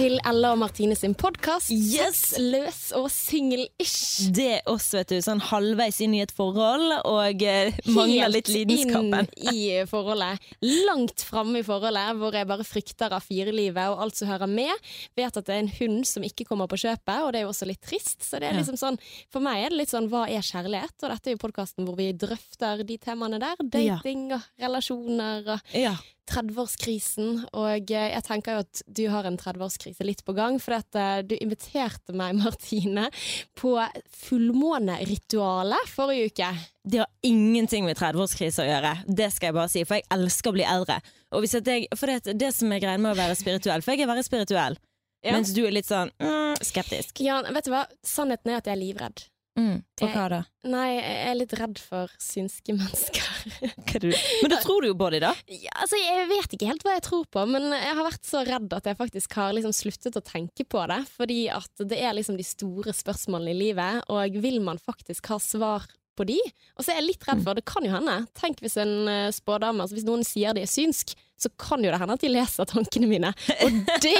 til Ella og Martine sin podkast. Yes! Løs og singel-ish. Det er oss, vet du. Sånn halvveis inn i et forhold og eh, mangler litt lidenskapen. Helt inn i forholdet. Langt framme i forholdet, hvor jeg bare frykter av firelivet og alt som hører med. Vet at det er en hund som ikke kommer på kjøpet, og det er jo også litt trist. Så det er liksom sånn, for meg er det litt sånn hva er kjærlighet? Og dette er jo podkasten hvor vi drøfter de temaene der. Dating og relasjoner og Ja. 30-årskrisen, og eh, jeg tenker jo at du har en 30-årskrise litt på gang, for at eh, du inviterte meg, Martine, på fullmåneritualet forrige uke. Det har ingenting med 30-årskrise å gjøre. Det skal jeg bare si, for jeg elsker å bli eldre. Og hvis at jeg, for det, det som er greia med å være spirituell, for jeg er veldig spirituell, Ja. mens du er litt sånn mm, skeptisk. Ja, vet du hva? Sannheten er at jeg er livredd. Mm. For hva da? Nei, jeg er litt redd for synske mennesker. Du? Men da tror du jo på dem, da? ja, altså, jeg vet ikke helt hva jeg tror på, men jeg har vært så redd at jeg faktisk har liksom sluttet å tenke på det. Fordi at det er liksom de store spørsmålene i livet, og vil man faktisk ha svar på de? Og så er jeg litt redd for, det kan jo hende, tenk hvis en uh, spådame, altså hvis noen sier de er synsk, så kan jo det hende at de leser tankene mine. Og det,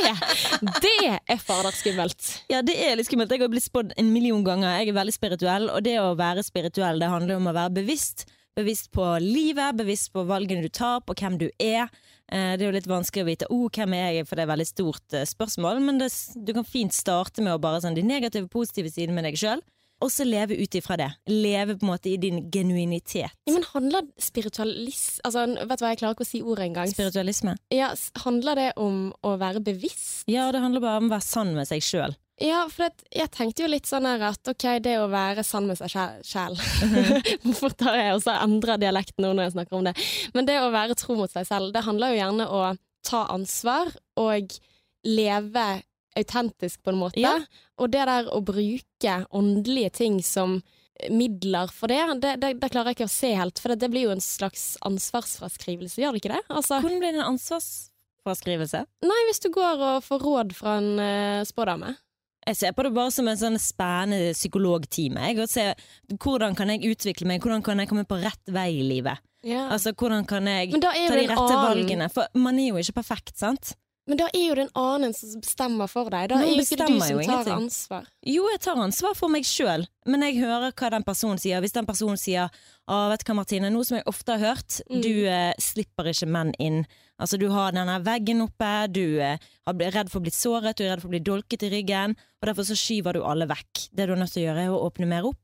det er faderskummelt. Ja, det er litt skummelt. Jeg har blitt spådd en million ganger. Jeg er veldig spirituell, og det å være spirituell, det handler om å være bevisst. Bevisst på livet, bevisst på valgene du tar, på hvem du er. Eh, Det er jo litt vanskelig å vite oh, hvem er jeg, for det er et veldig stort eh, spørsmål. Men det, du kan fint starte med å bare sånn de negative, positive sidene med deg sjøl, og så leve ut ifra det. Leve på en måte i din genuinitet. Ja, men handler spiritualisme Altså, vet du hva, jeg klarer ikke å si ordet engang. Spiritualisme. Ja, handler det om å være bevisst? Ja, det handler bare om å være sann med seg sjøl. Ja, for det, jeg tenkte jo litt sånn her at ok, det å være sann med seg sjæl sjæl. Hvorfor tar jeg også endra dialekten nå når jeg snakker om det? Men det å være tro mot seg selv, det handler jo gjerne å ta ansvar og leve autentisk på en måte. Ja. Og det der å bruke åndelige ting som midler for det, det, det, det klarer jeg ikke å se helt. For det, det blir jo en slags ansvarsfraskrivelse, gjør det ikke det? Altså, Hvordan blir det en ansvarsfraskrivelse? nei, hvis du går og får råd fra en uh, spådame. Jeg ser på det bare som en sånn spennende psykologtime. Jeg, og ser, hvordan kan jeg utvikle meg, hvordan kan jeg komme på rett vei i livet? Ja. Altså, Hvordan kan jeg ta de rette valgene? For man er jo ikke perfekt, sant? Men da er jo det en annen som bestemmer for deg. Da Noen er jo ikke du som tar ingenting. ansvar. Jo, jeg tar ansvar for meg sjøl, men jeg hører hva den personen sier. Hvis den personen sier ah, vet du hva, Martine, noe som jeg ofte har hørt, Mm. du eh, slipper ikke menn inn. Altså, du har denne veggen oppe, du eh, er redd for å bli såret, du er redd for å bli dolket i ryggen, og derfor så skyver du alle vekk. Det du er nødt til å gjøre, er å åpne mer opp.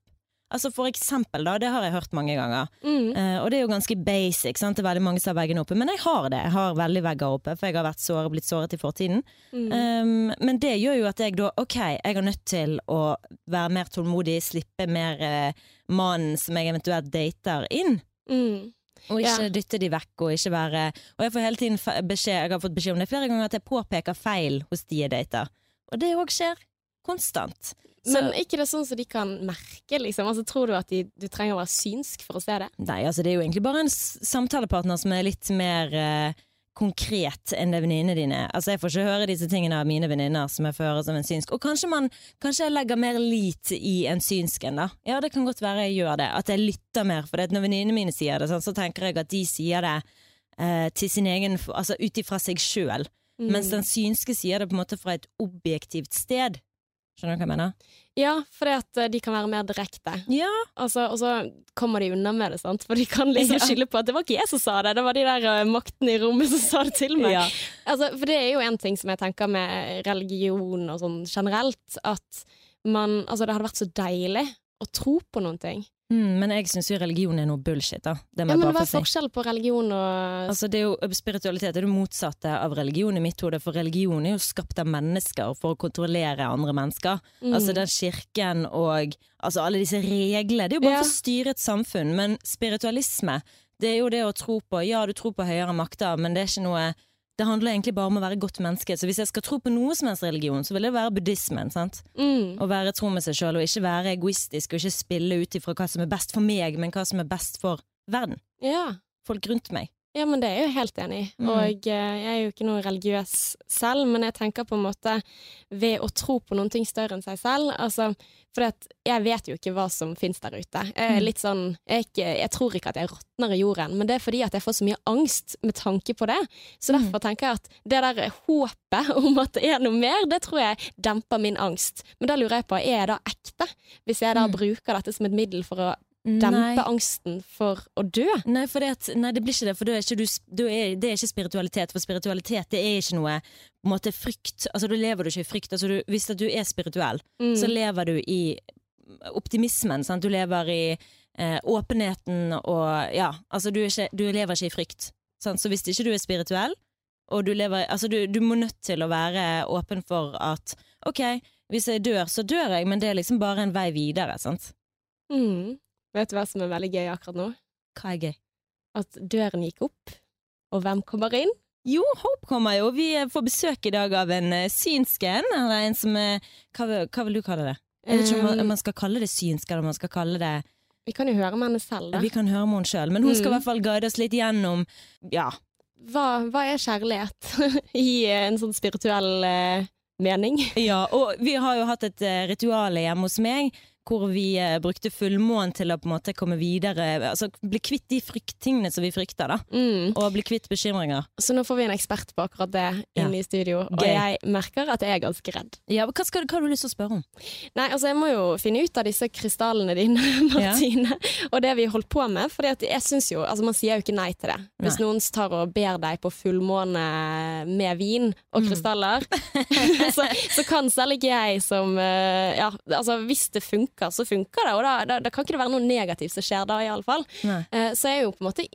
Altså For eksempel, da, det har jeg hørt mange ganger. Mm. Uh, og det er jo ganske basic. Sant? Det er veldig mange som har veggene oppe. Men jeg har det. Jeg har veldig vegger oppe, for jeg har vært såret, blitt såret i fortiden. Mm. Um, men det gjør jo at jeg da Ok, jeg er nødt til å være mer tålmodig, slippe mer uh, mannen som jeg eventuelt dater, inn. Mm. Og ikke Ja. dytte de vekk, og ikke være Og jeg får hele tiden beskjed Jeg har fått beskjed om det flere ganger at jeg påpeker feil hos de jeg dater. Og det òg skjer konstant. Så, Men er ikke det sånn som de kan merke, liksom? Altså, tror du at de, du trenger å være synsk for å se det? nei, altså det er jo egentlig bare en samtalepartner som er litt mer eh, konkret enn det venninnene dine. Altså Jeg får ikke høre disse tingene av mine venninner som jeg får høre som en synsk. Og kanskje, man, kanskje jeg legger mer lit i en synsk enn da. Ja, det kan godt være jeg gjør det. At jeg lytter mer. For når venninnene mine sier det, sånn, så tenker jeg at de sier det eh, til sin egen Altså ut ifra seg sjøl. Mm. Mens den synske sier det på en måte fra et objektivt sted. Skjønner du hva jeg mener? Ja, fordi at eh, de kan være mer direkte. Ja. Altså, og så kommer de unna med det, sant? for de kan liksom skylde på at det var ikke jeg som sa det, det var de der eh, maktene i rommet som sa det til meg. Ja. Altså, for det er jo en ting som jeg tenker med religion og sånn generelt, at man Altså, det hadde vært så deilig å tro på noen ting. Mm, men jeg syns jo religion er noe bullshit, da. Det Ja, men hva er forskjellen forskjell på religion og Altså det er jo, spiritualitet det er det motsatte av religion i mitt hode, for religion er jo skapt av mennesker for å kontrollere andre mennesker. Mm. Altså den kirken og altså alle disse reglene. Det er jo bare Ja. for å styre et samfunn. Men spiritualisme, det er jo det å tro på Ja, du tror på høyere makter, men det er ikke noe det handler egentlig bare om å være godt menneske. Så hvis jeg skal tro på noe som helst religion, så vil det være buddhismen. sant? mm. Å være tro med seg sjøl, og ikke være egoistisk og ikke spille ut ifra hva som er best for meg, men hva som er best for verden. Ja. Folk rundt meg. Ja, men det er jeg jo helt enig i. Mm. Og eh, jeg er jo ikke noe religiøs selv, men jeg tenker på en måte ved å tro på noen ting større enn seg selv. Altså, for jeg vet jo ikke hva som finnes der ute. Jeg, Mm. litt sånn, jeg, ikke, jeg tror ikke at jeg råtner i jorden, men det er fordi at jeg får så mye angst med tanke på det. Så Mm. derfor tenker jeg at det der håpet om at det er noe mer, det tror jeg demper min angst. Men da lurer jeg på, er jeg da ekte? Hvis jeg da Mm. bruker dette som et middel for å dempe Nei. angsten for å dø? Nei, det, at, nei, det blir ikke det, for er ikke du, det er ikke spiritualitet. For spiritualitet det er ikke noe måte frykt. Altså, Da lever du ikke i frykt. Altså, du, hvis du er spirituell, Mm. så lever du i optimismen. Sant? Du lever i eh, åpenheten og Ja, altså du, ikke, du lever ikke i frykt. Sant? Så hvis ikke du er spirituell, og du lever Altså du, du må nødt til å være åpen for at OK, hvis jeg dør, så dør jeg, men det er liksom bare en vei videre. Sant? Mm. Vet du hva som er veldig gøy akkurat nå? Hva er gøy? At døren gikk opp, og hvem kommer inn? Jo, Hope kommer jo. Vi får besøk i dag av en uh, synsken. Eller en som er hva, vil- hva vil du kalle det? Jeg vet ikke om man, om man skal kalle det synsk, eller om man skal kalle det Vi kan jo høre med henne selv, da. Vi kan høre med henne sjøl, men hun skal i Mm. hvert fall guide oss litt gjennom Ja. Hva, hva er kjærlighet i eh, en sånn spirituell uh, mening? ja. Og vi har jo hatt et uh, ritual hjemme hos meg hvor vi eh, brukte fullmånen til å på en måte komme videre. Altså bli kvitt de frykttingene som vi frykter, da. Mm. Og bli kvitt bekymringer. Så nå får vi en ekspert på akkurat det inne i studio, og Gøy. jeg merker at jeg er ganske redd. Ja, hva, skal, hva har du lyst til å spørre om? Nei, altså jeg må jo finne ut av disse krystallene dine, Martine, og det vi holdt på med. For jeg synes jo, altså man sier jo ikke nei til det. Hvis Nei. noen tar og ber deg på fullmåne med vin og Mm. så, så kan selv ikke jeg som eh, Ja, altså hvis det funker, så funker det, og da, da, da kan ikke det være noe negativt som skjer da, iallfall. Uh, så jeg er jo på en måte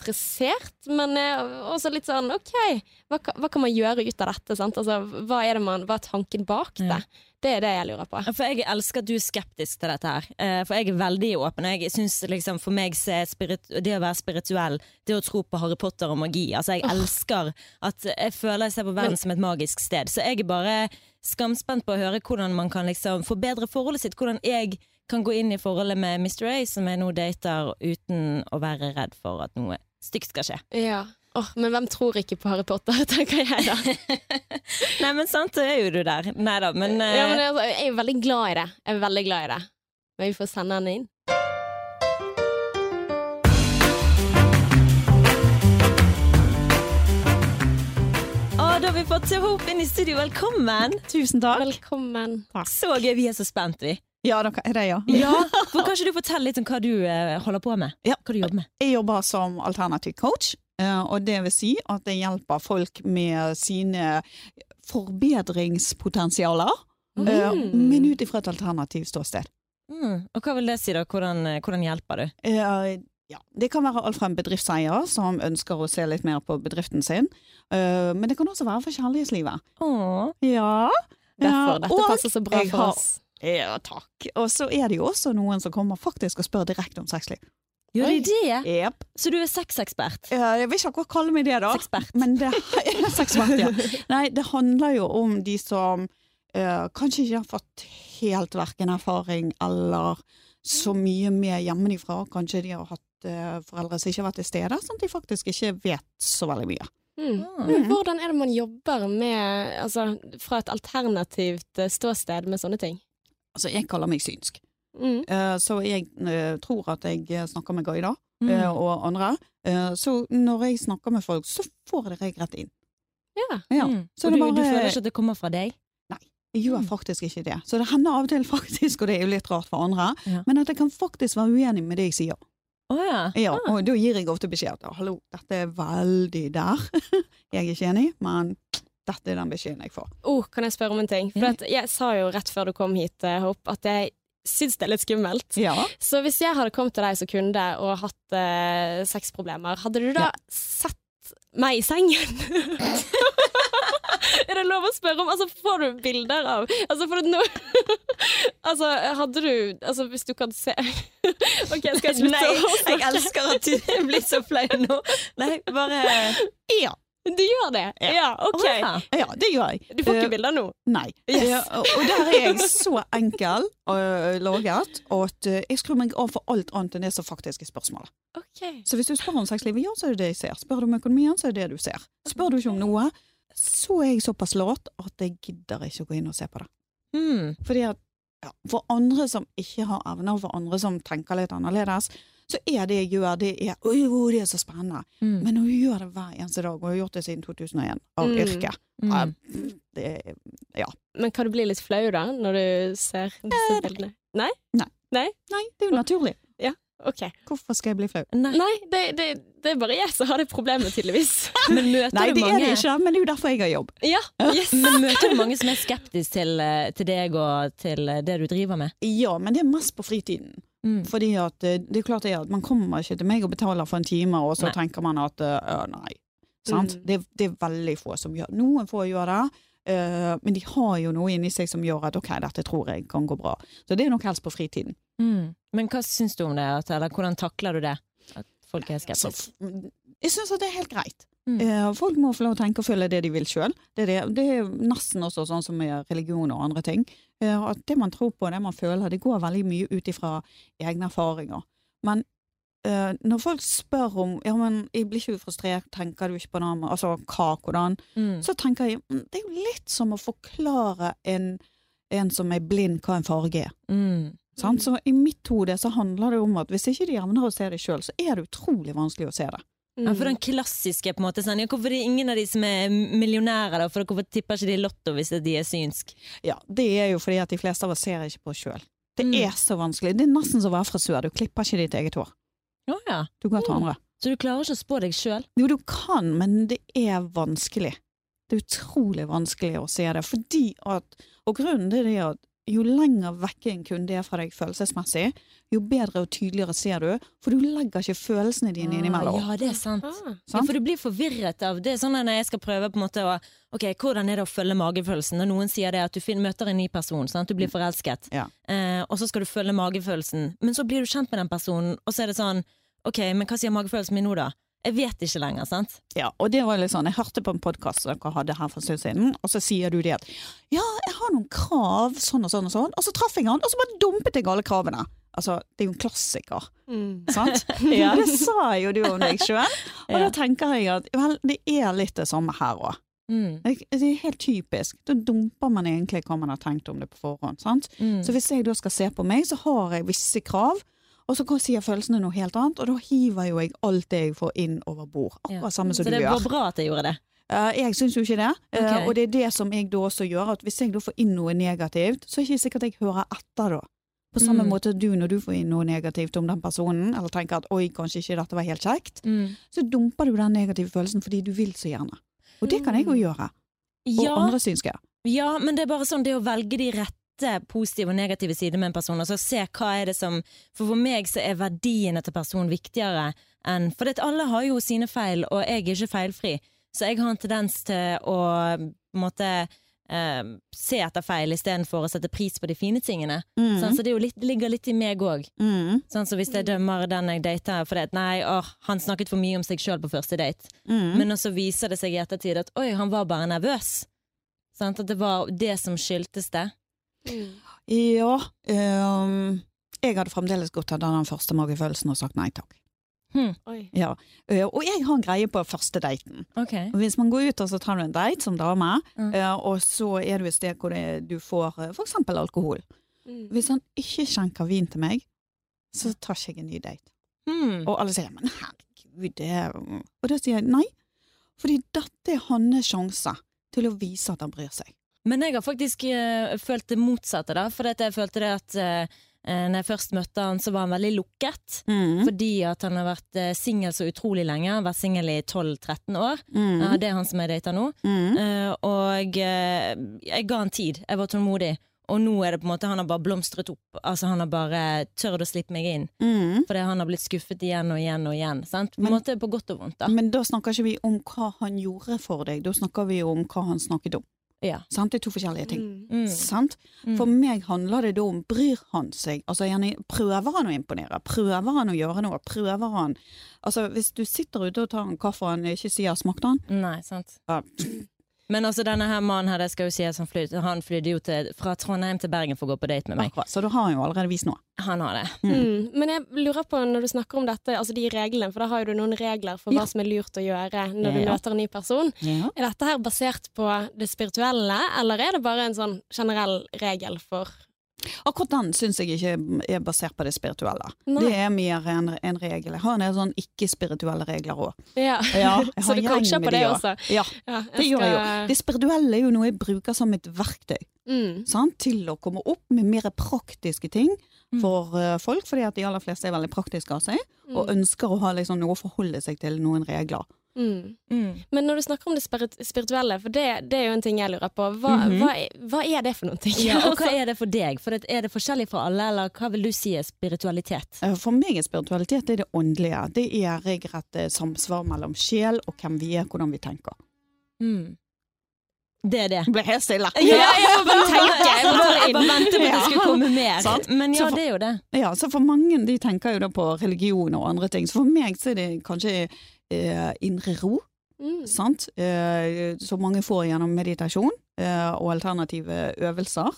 interessert, men også litt sånn OK, hva, hva kan man gjøre ut av dette? Sant? Altså, hva, er det man, hva er tanken bak det? Ja. Det er det jeg lurer på. For jeg elsker at du er skeptisk til dette her. Eh, For jeg er veldig åpen. Jeg synes liksom For meg så er det å være spirituell, det å tro på Harry Potter og magi Altså Jeg elsker at Jeg føler jeg ser på verden som et magisk sted. Så jeg er bare skamspent på å høre hvordan man kan liksom forbedre forholdet sitt. Hvordan jeg kan gå inn i forholdet med Mr. A, som jeg nå dater, uten å være redd for at noe stygt skal skje. Ja. Oh, men hvem tror ikke på Harry Potter, tenker jeg da. Nei, men sant, så er jo du der. Nei da, men, uh... ja, men altså, jeg er jo veldig glad i det. Jeg er veldig glad i det. Men vi får sende henne inn. Da har vi fått Hope inn i studio. Velkommen! Tusen takk. Velkommen. Så gøy. Vi er så spent, vi. Ja, dere er det, ja. Ja, for Kan ikke du fortelle litt om hva du eh, holder på med? Ja. Hva du jobber med? Jeg jobber som alternativ coach, eh, og det vil si at jeg hjelper folk med sine forbedringspotensialer, eh, Mm. men ut ifra et alternativt ståsted. Mm. Og hva vil det si, da? Hvordan, eh, hvordan hjelper du? Eh, Ja, det kan være alt fra en bedriftseier som ønsker å se litt mer på bedriften sin, eh, men det kan også være for kjærlighetslivet. Åh. Ja, Derfor. Dette og- passer så bra for oss. Ja, takk. Og så er det jo også noen som kommer faktisk og spør direkte om sexliv. Gjør de det? Yep. Så du er sexekspert? Jeg vil ikke akkurat kalle meg det, da. Sexpert. Men det, Sexpert, ja. Nei, det handler jo om de som uh, kanskje ikke har fått helt verken erfaring eller så mye med hjemmefra. Kanskje de har hatt uh, foreldre som ikke har vært til stede, sånn at de faktisk ikke vet så veldig mye. Mm. Mm. Hvordan er det man jobber med, altså, fra et alternativt eh, ståsted med sånne ting? Altså, jeg kaller meg synsk, Mm. Uh, så jeg uh, tror at jeg eh, snakker med guider Mm. og andre. Så når jeg snakker med folk, så får jeg rett inn. Ja. Ja. Mm. Så Og det du, bare- du føler ikke at det kommer fra deg? Nei, Jeg gjør Mm. faktisk ikke det. Så det hender av og til faktisk, og det er jo litt rart for andre, Ja. men at jeg kan faktisk være uenig med det jeg sier. Å ja. Ja, Ah. og da gir jeg ofte beskjed at hallo, dette er veldig der. jeg er ikke enig, men dette er den beskjeden jeg får. Oh, kan jeg spørre om en ting? For jeg sa jo rett før du kom hit, eh, Hopp, at jeg syns det er litt skummelt. Ja. Så hvis jeg hadde kommet til deg som kunde og hatt eh, sexproblemer, hadde du da sett meg i sengen? er det lov å spørre om? Altså, får du bilder av Altså, for nå Altså, hadde du Altså, hvis du kan se OK, skal jeg slutte Nei, jeg elsker at du blir så flau nå. Nei, bare ja. Du gjør det? Ja. Ja, ok. Ja. Ja, det gjør jeg. Du får ikke ikke bilder nå? Nei. Yes. Ja, og der er jeg så enkel og laget at uh, jeg skrur meg av for alt annet enn det som faktisk er spørsmålet. Okay. Så hvis du spør om sexlivet, ja, så er det det jeg ser. Spør du om økonomien, så er det det du ser. Spør du ikke om noe, så er jeg såpass lat at jeg gidder ikke å gå inn og se på det. Mm. Fordi at ja, For andre som ikke har evner, for andre som tenker litt annerledes, så er det jeg gjør, det er Oi, oi, det er så spennende. Mm. Men å gjøre det hver eneste dag, og jeg har gjort det siden 2001, av Mm. yrke Mm. ja, det, ja. Men kan du bli litt flau da, når du ser disse bildene? Nei? Nei, Nei, det er jo naturlig. Ok. Hvorfor skal jeg bli flau? Nei. Nei, det, det, det er bare jeg som har det problemet, tydeligvis. Men møter Nei, du det mange er det ikke, men det er jo derfor jeg har jobb. Ja, yes. Men møter du mange som er skeptiske til, eh, til deg og til eh, det du driver med? Ja, men det er mest på fritiden. Mm. Fordi at eh, det er klart det er at man kommer ikke til meg og betaler for en time, og så Nei. tenker man at eh, nei. Sant? Mm. Det, det er veldig få som gjør Noen få gjør det, eh, men de har jo noe inni seg som gjør at ok, dette tror jeg kan gå bra. Så det er nok helst på fritiden. Mm. Men hva syns du om det, eller hvordan takler du det? At folk er skeptiske? Altså, jeg syns at det er helt greit. Mm. Folk må få lov å tenke og føle det de vil sjøl. Det, det, det er nesten også sånn som med religion og andre ting. Eh, at det man tror på, det man føler, det går veldig mye ut ifra egne erfaringer. Men uh, når folk spør om ja, men jeg blir ikke du frustrert, tenker du ikke på det, altså hva, hvordan, Mm. så tenker jeg mm, det er jo litt som å forklare en, en som er blind, hva en farge er. Mm. Sant? Så i mitt hode så handler det om at hvis ikke de evner å se det sjøl, så er det utrolig vanskelig å se det. Ja, for den klassiske på en måte sånn, ja, Hvorfor er det ingen av de som er millionærer, da? For hvorfor tipper ikke de Lotto hvis de er synsk? Ja, det er jo fordi at de fleste av oss ser ikke på oss sjøl. Det Mm. er så vanskelig. Det er nesten som å være frisør. Du klipper ikke ditt eget hår. Å ja. Du går til Mm. andre. Så du klarer ikke å spå deg sjøl? Jo, du kan, men det er vanskelig. Det er utrolig vanskelig å se det. Fordi at, og grunnen til det er at jo lenger vekke en kunde er fra deg følelsesmessig, jo bedre og tydeligere ser du, for du legger ikke følelsene dine innimellom. Ja, det er sant. Ah. Ja, for du blir forvirret av det. sånn at Når jeg skal prøve på en måte å Ok, hvordan er det å følge magefølelsen? Når noen sier det at du møter en ny person, sant? du blir forelsket, Ja. eh, og så skal du følge magefølelsen, men så blir du kjent med den personen, og så er det sånn Ok, men hva sier magefølelsen min nå, da? Jeg vet ikke lenger, sant? Ja, og det var litt sånn, Jeg hørte på en podkast dere hadde her for en stund siden, og så sier du det at ja, jeg har noen krav, sånn og sånn og sånn, og så traff jeg han, og så bare dumpet jeg alle kravene. Altså, Det er jo en klassiker, Mm. sant? Ja. Det sa jo du om deg sjøl. Og Ja. da tenker jeg at vel, det er litt det samme her òg. Mm. Det er helt typisk. Da dumper man egentlig hva man har tenkt om det på forhånd. sant? Mm. Så hvis jeg da skal se på meg, så har jeg visse krav, og så sier følelsene noe helt annet, og da hiver jo jeg alt det jeg får inn over bord. Akkurat samme som så du det gjør. var bra at jeg gjorde det. Uh, jeg syns jo ikke det, uh, okay. og det er det som jeg da også gjør, at hvis jeg da får inn noe negativt, så er det ikke sikkert jeg hører etter da. På samme Mm. måte du når du får inn noe negativt om den personen, eller tenker at oi, kanskje ikke dette var helt kjekt, Mm. så dumper du den negative følelsen fordi du vil så gjerne. Og det kan jeg jo gjøre. Og Ja, andre syns jeg. Ja, men det er bare sånn det å velge de rette positive og negative sider med en person, og så se hva er det som For for meg så er verdiene til personen viktigere enn For alle har jo sine feil, og jeg er ikke feilfri, så jeg har en tendens til å måte eh, se etter feil istedenfor å sette pris på de fine tingene. Mm. Sånn, så det, litt, ligger litt i meg òg. Mm. Sånn, så hvis jeg dømmer den jeg dater fordi at nei, åh, han snakket for mye om seg sjøl på første date, Mm. men også viser det seg i ettertid at oi, han var bare nervøs. Sånn, At det var det som skyldtes det. Mm. Ja, Um, jeg hadde fremdeles gått av den første magefølelsen og sagt nei takk. Hmm. Ja. Eh, og jeg har en greie på første daten. Okay. Hvis man går ut og så tar du en date som dame, Mm. eh, og så er du et sted hvor det, du får f.eks. for eksempel alkohol. Mm. Hvis han ikke skjenker vin til meg, så tar ikke jeg en ny date. Mm. Og alle sier 'men herregud', det er Og da sier jeg nei, fordi dette er hans sjanse til å vise at han bryr seg. Men jeg har faktisk uh, følt det motsatte, da. For jeg følte det at eh, når jeg først møtte han, så var han veldig lukket. Mm. Fordi at han har vært uh, singel så utrolig lenge. Han har vært singel i 12-13 år. Mm. Det er han som jeg dater nå. Mm. Og jeg ga han tid. Jeg var tålmodig. Og nå er det på en måte han har bare blomstret opp. Altså Han har bare tørt å slippe meg inn. Mm. Fordi han har blitt skuffet igjen og igjen og igjen. Sant? På en måte på godt og vondt. da Men da snakker ikke vi om hva han gjorde for deg, da snakker vi om hva han snakket om. Ja. Sant? Det er to forskjellige ting. Mm. Mm. Sant? Mm. For meg handler det da om bryr han seg? Altså gjerne Prøver han å imponere? Prøver han å gjøre noe? Prøver han Altså Hvis du sitter ute og tar en kaffe og han ikke sier 'smakte han'? Nei, sant. Ja. Men altså, denne her mannen her, det skal jo sies han flydde, han flydde jo til, fra Trondheim til Bergen for å gå på date med meg. Akkurat. Så da har han jo allerede vist noe. Han har det. Mm. Men jeg lurer på, når du snakker om dette, altså de reglene, for da har jo du noen regler for Ja. hva som er lurt å gjøre når du Ja. møter en ny person. Ja. Er dette her basert på det spirituelle, eller er det bare en sånn generell regel for Akkurat den syns jeg ikke er basert på det spirituelle. Nei. Det er mer en, en regel. Jeg har en del sånn ikke-spirituelle regler òg. Ja. Ja, Så du coacher på det de også. Ja, Ja, det gjør jeg jo. Det spirituelle er jo noe jeg bruker som et verktøy Mm. sant? til å komme opp med mer praktiske ting Mm. for eh, folk, fordi at de aller fleste er veldig praktiske av seg, og Mm. ønsker å ha liksom noe å forholde seg til, noen regler. Mm. Mm. Men når du snakker om det spirituelle, for det, det er jo en ting jeg lurer på, hva, Mhm. hva, er- hva er det for noen ting? Ja, og hva er det for deg? For det, er det forskjellig for alle, eller hva vil du si er spiritualitet? Eh, For meg er spiritualitet det er det åndelige. Det er regelrett eh, samsvar mellom sjel og hvem vi er, hvordan vi tenker. Mm. Det er det. Ble helt stille. Ja, jeg må bare tenke. Jeg må bare, jeg bare vente på at det skulle komme mer. Sant? Men ja, for- det er jo det. Ja, så for mange de tenker jo da på religion og andre ting. Så for meg så er det kanskje eh, indre ro, Mm. sant? Eh, som mange får gjennom meditasjon eh, og alternative øvelser.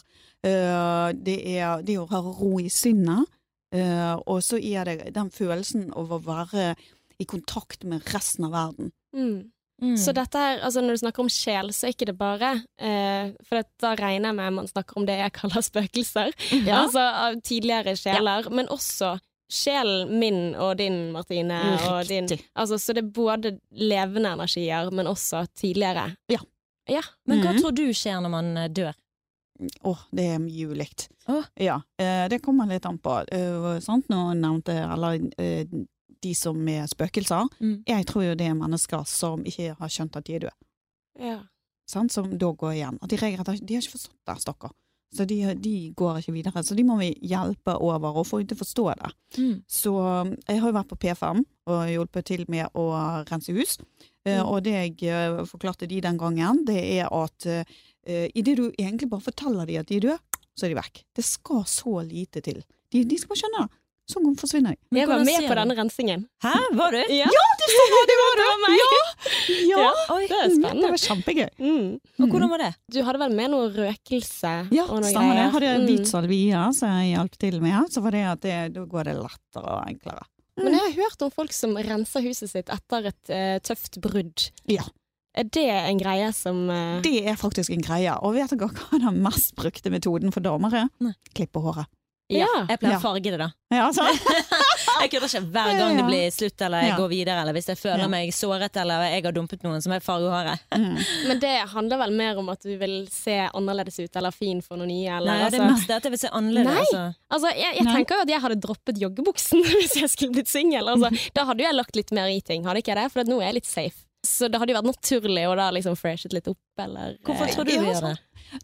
Eh, det, er, det å ha ro i sinnet, eh, og så er det den følelsen av å være i kontakt med resten av verden. Mm. Mm. Så dette her, altså når du snakker om sjel, så er ikke det bare eh, For da regner jeg med man snakker om det jeg kaller spøkelser. Ja. Altså av tidligere sjeler, men også sjelen min og din, Martine. Og din, altså, så det er både levende energier, men også tidligere. Ja. Ja. Men hva Mhm. tror du skjer når man dør? dør? Åh, det er mye ulikt. Oh. Ja, eh, det kommer litt an på. Eh, sant? Nå nevnte eller eh, de som er spøkelser. Mm. Jeg tror jo det er mennesker som ikke har skjønt at de er døde. ja. Sant? Som da går igjen. At de, de har ikke forstått det, stakkar. Så de, de går ikke videre. Så de må vi hjelpe over og få dem til å forstå det. Mm. Så jeg har jo vært på P5 og hjulpet til med å rense hus. Eh, Mm. Og det jeg eh, forklarte de den gangen, det er at uh, idet du egentlig bare forteller de at de er døde, så er de vekk. Det skal så lite til. De, de skal skjønne det. Så forsvinner jeg. Jeg var med på denne rensingen. Hæ, var du? Ja, det var det! var meg! Ja! Oi. Det er Det var kjempegøy. Mm. Og hvordan var det? Du hadde vel med noe røkelse Ja, og noe stemmer det. greier? Jeg hadde Mm. hvit salvia som jeg hjalp til med, så var det at det, da går det lettere og enklere. Men jeg har hørt om folk som renser huset sitt etter et uh, tøft brudd. Ja. Er det en greie som uh... Det er faktisk en greie. Og vet dere hva den mest brukte metoden for damer er? Klippe håret. Ja. Jeg pleier å farge det, da. Ja, altså. Jeg kødder ikke hver gang det blir slutt, eller jeg Ja. går videre, eller hvis jeg føler Ja. meg såret, eller jeg har dumpet noen som jeg farger håret. Mm. Men det handler vel mer om at du vil se annerledes ut, eller fin for noen nye, eller Nei, det altså. er mest det at jeg vil se annerledes. Nei. Altså. Altså, jeg, jeg Nei. tenker jo at jeg hadde droppet joggebuksen hvis jeg skulle blitt singel. Altså, da hadde jeg lagt litt mer i ting, hadde ikke jeg det? For at nå er jeg litt safe. Så det hadde jo vært naturlig å da liksom freshet litt opp, eller Hvorfor eh, tror du vi gjør det?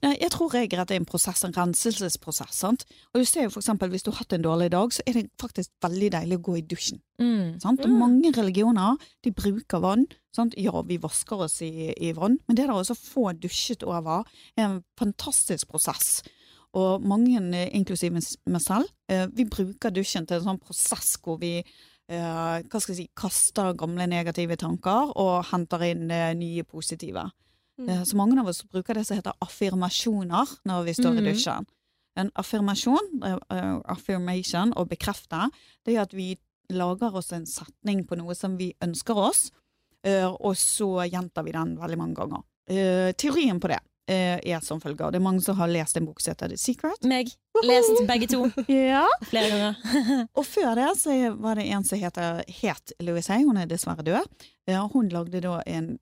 Jeg tror jeg at det er en prosess, en renselsesprosess. Sant? Og du ser jo for eksempel hvis du har hatt en dårlig dag, så er det faktisk veldig deilig å gå i dusjen. Mm. Sant? Og Mm. mange religioner de bruker vann. Sant? Ja, vi vasker oss i, i vann, men det der å få dusjet over er en fantastisk prosess. Og mange, inklusiv meg meg selv, eh, vi bruker dusjen til en sånn prosess hvor vi eh, hva skal jeg si, kaster gamle negative tanker og henter inn eh, nye positive. Mm. Eh, Så mange av oss bruker det som heter affirmasjoner når vi står i dusjen. En affirmasjon, eh, eh, affirmation, å bekrefte, det er at vi lager oss en setning på noe som vi ønsker oss, og så gjentar vi den veldig mange ganger. Teorien på det er som følger. Det er mange som har lest en bok som heter The Secret. Meg. Lest begge to Ja. flere ganger. Og før det så var det en som heter, het Louise Hay, hun er dessverre død. Eh, Hun lagde da en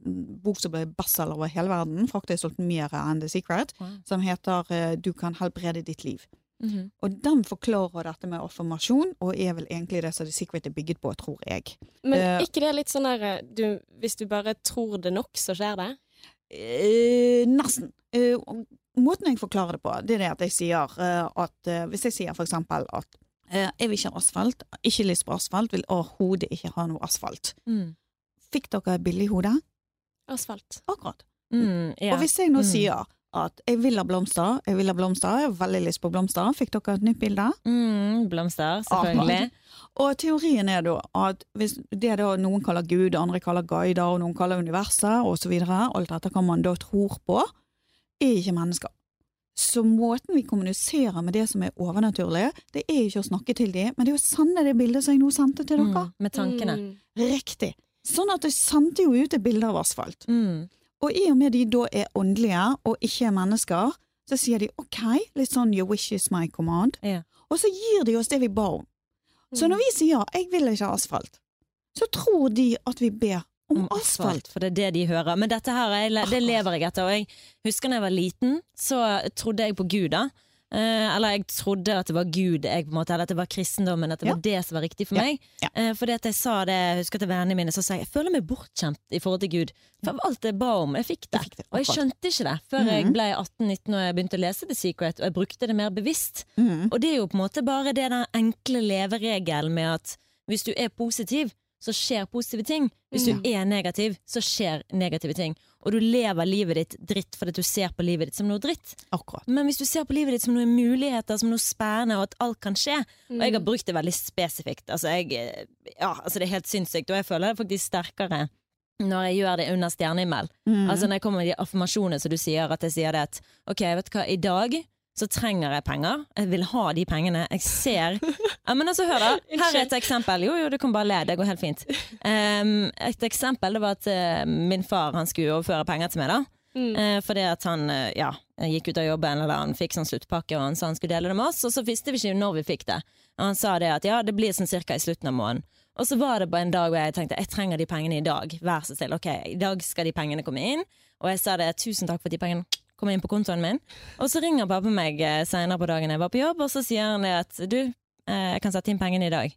bok som ble bestselger over hele verden, faktisk solgt mer enn The Secret, Wow. som heter eh, Du kan helbrede ditt liv. Mhm. Og den forklarer dette med affirmasjon, og er vel egentlig det som The Secret er bygget på, tror jeg. Men Eh, ikke det litt sånn der eh, du, Hvis du bare tror det nok, så skjer det? Eh, nesten. Eh, måten jeg forklarer det på, det er det at jeg sier eh, at eh, Hvis jeg sier for eksempel at eh, jeg vil ikke ha asfalt, ikke lyst på asfalt, vil overhodet ikke ha noe asfalt. Mm. Fikk dere billig hode? Asfalt. Akkurat. Mm, ja. Og hvis jeg nå Mm. sier at jeg vil ha blomster, jeg vil ha blomster, jeg har veldig lyst på blomster. Fikk dere et nytt bilde? Mm, blomster, selvfølgelig. Og teorien er da at hvis det da noen kaller Gud, andre kaller guider, og noen kaller universet osv., alt dette kan man da tror på, er ikke mennesker. Så måten vi kommuniserer med det som er overnaturlig, det er ikke å snakke til dem, men det er å sende det bildet som jeg nå sendte til dere. Mm, med tankene. Mm. Riktig. Sånn at jeg sendte jo ut et bilde av asfalt. Mm. Og i og med de da er åndelige og ikke er mennesker, så sier de ok, litt sånn your wish is my command, Ja. og så gir de oss det vi ba om. Så når vi sier jeg vil ikke ha asfalt, så tror de at vi ber om, Om asfalt. For det er det de hører. Men dette her, det lever jeg etter. Og jeg husker da jeg var liten, så trodde jeg på Gud, da. Eh, eller jeg trodde at det var Gud, jeg, måte, eller at det var kristendommen, at det Ja. var det som var riktig for Ja. meg. Ja. Eh, fordi at jeg sa det, jeg husker til vennene mine, så sa jeg jeg føler meg bortkjent i forhold til Gud. For alt jeg ba om, jeg fikk det. Fikk det, og jeg skjønte ikke det før jeg Mhm. ble 18-19 og jeg begynte å lese The Secret, og jeg brukte det mer bevisst. Mm. Og det er jo på en måte bare det den enkle leveregelen med at hvis du er positiv, så skjer positive ting. Hvis du er negativ, så skjer negative ting. Og du lever livet ditt dritt fordi du ser på livet ditt som noe dritt. Akkurat. Men hvis du ser på livet ditt som noen muligheter, som noe spennende, og at alt kan skje Og jeg har brukt det veldig spesifikt. Altså, jeg, eh, ja, altså det er helt sinnssykt, og jeg føler det faktisk sterkere når jeg gjør det under stjernehimmel. Mm. Altså når jeg kommer med de affirmasjonene som du sier, at jeg sier det at ok, vet du hva, i dag så trenger jeg penger. Jeg vil ha de pengene. Jeg ser ja, Men altså, hør, da. Her er et eksempel. Jo, jo, du kan bare le. Det går helt fint. Um, et eksempel det var at uh, min far han skulle overføre penger til meg. da Mm. Eh, fordi at han eh, ja, gikk ut av jobben, eller han fikk sånn sluttpakke, og han sa han skulle dele det med oss, og så visste vi ikke når vi fikk det. Og han sa det at ja, det blir sånn cirka i slutten av måneden. Og så var det på en dag hvor jeg tenkte jeg trenger de pengene i dag. Vær så snill. Ok, i dag skal de pengene komme inn. Og jeg sa det, tusen takk for de pengene kom inn på kontoen min. Og så ringer pappa meg seinere senere på dagen jeg var på jobb, og så sier han det at du, eh, jeg kan sette inn pengene i dag.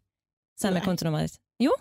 Send meg kontonummeret ditt. Jo.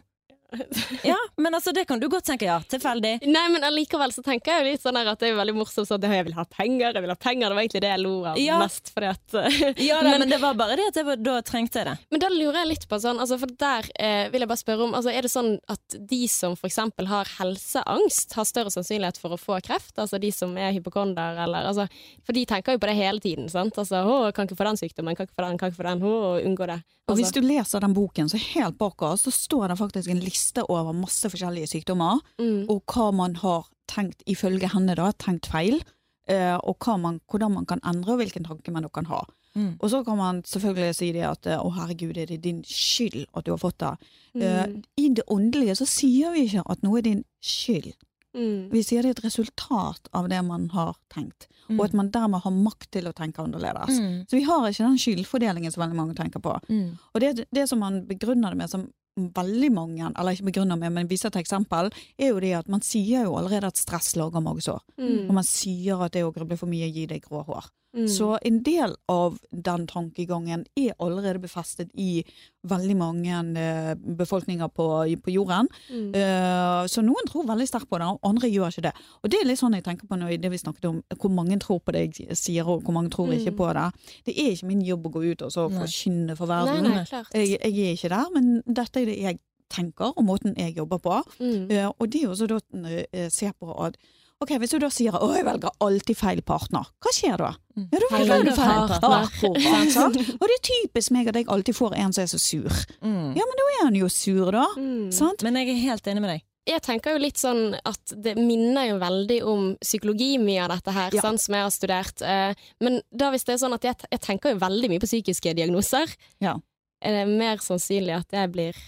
Ja, men altså det kan du godt tenke, ja. Tilfeldig. Nei, men allikevel så tenker jeg jo litt sånn at det er veldig morsomt sånn at jeg vil ha penger, jeg vil ha penger. Det var egentlig det jeg lo av Ja. mest, fordi at Ja da, men, det var bare det at jeg var, da trengte jeg det. Men da lurer jeg litt på sånn, altså for der eh, vil jeg bare spørre om altså Er det sånn at de som eksempel har helseangst, har større sannsynlighet for å få kreft? Altså de som er hypokonder, eller altså For de tenker jo på det hele tiden, sant? Altså å, kan ikke få den sykdommen, kan ikke få den, kan ikke få den, å, unngå det. Og hvis Altså, du leser den boken, så helt bak oss, så står det faktisk en liste over masse forskjellige sykdommer, mm, og hva man har tenkt, ifølge henne da, tenkt feil, eh, og hva man, hvordan man kan endre, og hvilken tanke man kan ha. Mm. Og så kan man selvfølgelig si det at eh, å herregud, er det din skyld at du har fått det? Mm. Uh, I det åndelige så sier vi ikke at noe er din skyld. mm, Vi sier det er et resultat av det man har tenkt, og at man dermed har makt til å tenke annerledes. Mm. Så vi har ikke den skyldfordelingen som veldig mange tenker på. Mm. Og det, det som man begrunner det med, som veldig mange, eller ikke begrunner med, men viser til eksempel, er jo det at man sier jo allerede at stress lager magesår. mm, Og man sier at det å gruble for mye gir deg grå hår. Mm. Så en del av den tankegangen er allerede befestet i veldig mange eh, befolkninger på, på jorden. Mm. Uh, så noen tror veldig sterkt på det, og andre gjør ikke det. Og det er litt sånn jeg tenker på når det vi snakket om, hvor mange tror på det jeg sier, og hvor mange tror ikke Mm. på det. Det er ikke min jobb å gå ut og så Nei. forkynne for verden. nei, klart. Jeg, jeg er ikke der, men dette er det jeg tenker, og måten jeg jobber på. Mm. Eh, og det er jo så da uh, se på at Ok, Hvis du da sier å, jeg velger alltid feil partner, hva skjer da? Mm. Ja, da Feil velger du feil partner. Sant? Og det er typisk meg at jeg alltid får en som er så sur. Mm. Ja, men da er han jo sur, da. Mm. Sant? Men jeg er helt enig med deg. jeg tenker jo litt sånn at det minner jo veldig om psykologi, mye av dette her, Ja. sånn, som jeg har studert. Eh, Men da hvis det er sånn at jeg, jeg tenker jo veldig mye på psykiske diagnoser, Ja. Er det mer sannsynlig at jeg blir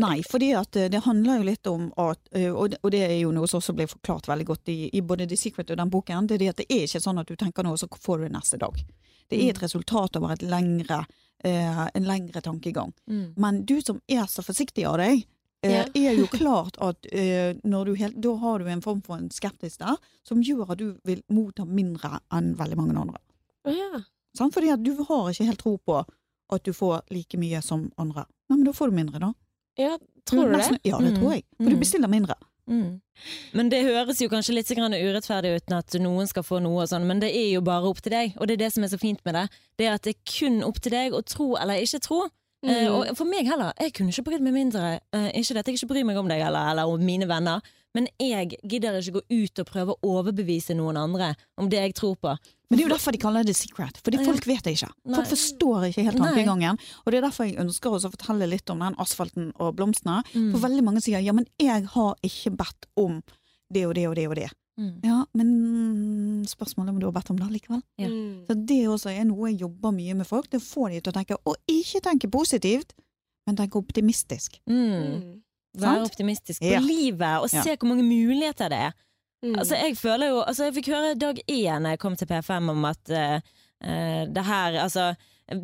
Nei, fordi eh, det handler jo litt om at eh, Og det, er jo noe som også blir forklart veldig godt i, i både The Secret og den boken. Det er at det er ikke sånn at du tenker noe, så får du det neste dag. Det er et resultat over et lengre, eh, en lengre tankegang. Mm. Men du som er så forsiktig av deg, Ja. er jo klart at helt, da har du en form for en skeptisk der, som gjør at du vil motta mindre enn veldig mange andre. Ja. Fordi at du har ikke helt tro på at du får like mye som andre. Nei, men da får du mindre, da. ja, tror du det? Ja, det Mm. tror jeg. For du Mm. bestiller mindre. Mm. Men det høres jo kanskje litt grann urettferdig ut at noen skal få noe og sånn, men det er jo bare opp til deg, og det er det som er så fint med det. Det er at det er kun opp til deg å tro eller ikke tro. Mm. Uh, og for meg heller, jeg kunne ikke brydd meg mindre. Uh, ikke det at jeg ikke bryr meg om deg eller, eller om mine venner, men jeg gidder ikke gå ut og prøve å overbevise noen andre om det jeg tror på. Men det er jo derfor de kaller det secret, fordi folk vet det ikke. Nei. Folk forstår ikke helt tankegangen. Og det er derfor jeg ønsker også å fortelle litt om den asfalten og blomstene. Mm. For veldig mange sier ja, men jeg har ikke bedt om det og det og det og det. Mm. Ja, men spørsmålet er om du har bedt om det likevel. Ja. Mm. Så det også er noe jeg jobber mye med folk. Det får de til å tenke, og ikke tenke positivt, men tenke optimistisk. Mm. Være Sant? optimistisk på Ja. livet og Ja. se hvor mange muligheter det er. Mm. Altså, jeg føler jo Altså, jeg fikk høre dag én da jeg kom til P5 om at uh, eh, det her Altså,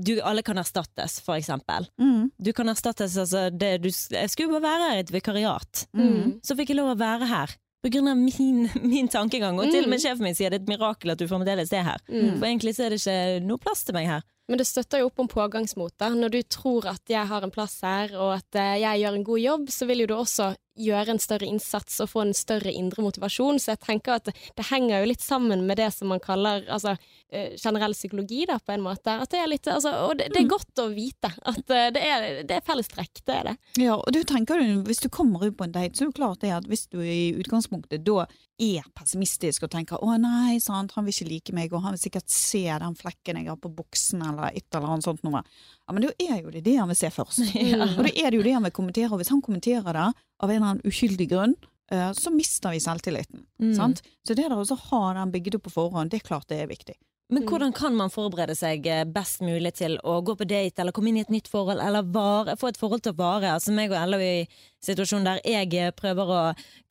du, alle kan erstattes, for eksempel. Mm. Du kan erstattes, altså det, du, Jeg skulle bare være her i et vikariat. Mm. Så fikk jeg lov å være her. På grunn av min, min tankegang. Og til og med Mm. sjefen min sier det er et mirakel at du fremdeles er her. Mm. For egentlig så er det ikke noe plass til meg her. Men det støtter jo opp om pågangsmot. Når du tror at jeg har en plass her, og at eh, jeg gjør en god jobb, så vil jo du også gjøre en større innsats og få en større indre motivasjon. Så jeg tenker at det, det henger jo litt sammen med det som man kaller altså, eh, generell psykologi, da, på en måte. At det er litt, altså, og det, det er godt å vite at eh, det er, det er fellestrekk. Det er det. Ja, og du tenker jo, Hvis du kommer ut på en date, så er det klart det at hvis du i utgangspunktet da er pessimistisk og tenker 'å nei, sant, han vil ikke like meg', og han vil sikkert se den flekken jeg har på buksen, eller et eller annet sånt noe. Ja, Men da er jo det det han vil se først. Ja. Og det er det jo det han vil kommentere. Og hvis han kommenterer det av en eller annen uskyldig grunn, eh, så mister vi selvtilliten. Mm. Sant? Så det der å ha den bygget opp på forhånd, det er klart det er viktig. Men Mm. hvordan kan man forberede seg eh, best mulig til å gå på date, eller komme inn i et nytt forhold, eller vare, få et forhold til å vare? Altså meg og Ella er i situasjonen der jeg eh, prøver å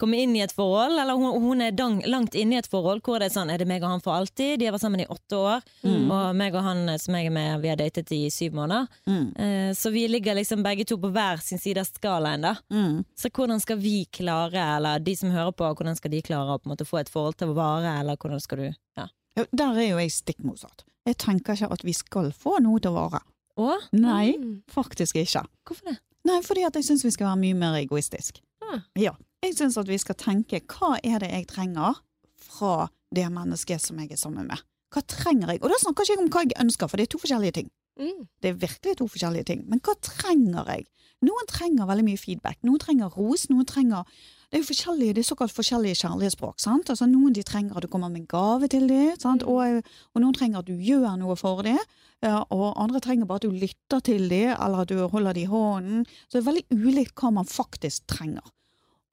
komme inn i et forhold, eller hun, hun er dang, langt inne i et forhold hvor det er sånn, er det meg og han for alltid? De har vært sammen i åtte år, Mm. og meg og han eh, som jeg er med, vi har datet i syv måneder. Eh, så vi ligger liksom begge to på hver sin side av skalaen da. Mm. Så hvordan skal vi klare, eller de som hører på, hvordan skal de klare å på en måte få et forhold til å vare, eller hvordan skal du, ja. Ja, der er jo jeg stikk motsatt. Jeg tenker ikke at vi skal få noe til å vare. Å, Nei, Mm. faktisk ikke. hvorfor det? Nei, fordi at jeg syns vi skal være mye mer egoistisk. Ah. Ja. Jeg syns at vi skal tenke hva er det jeg trenger fra det mennesket som jeg er sammen med. Hva trenger jeg? Og da snakker jeg ikke om hva jeg ønsker, for det er to forskjellige ting. Mm. Det er virkelig to forskjellige ting. Men hva trenger jeg? Noen trenger veldig mye feedback. Noen trenger ros. Noen trenger Det er jo forskjellige, det er såkalt forskjellige kjærlighetsspråk. sant? Altså Noen de trenger at du kommer med en gave til dem, sant? Mm. Og, og noen trenger at du gjør noe for dem. Og andre trenger bare at du lytter til dem, eller at du holder dem i hånden. Så det er veldig ulikt hva man faktisk trenger.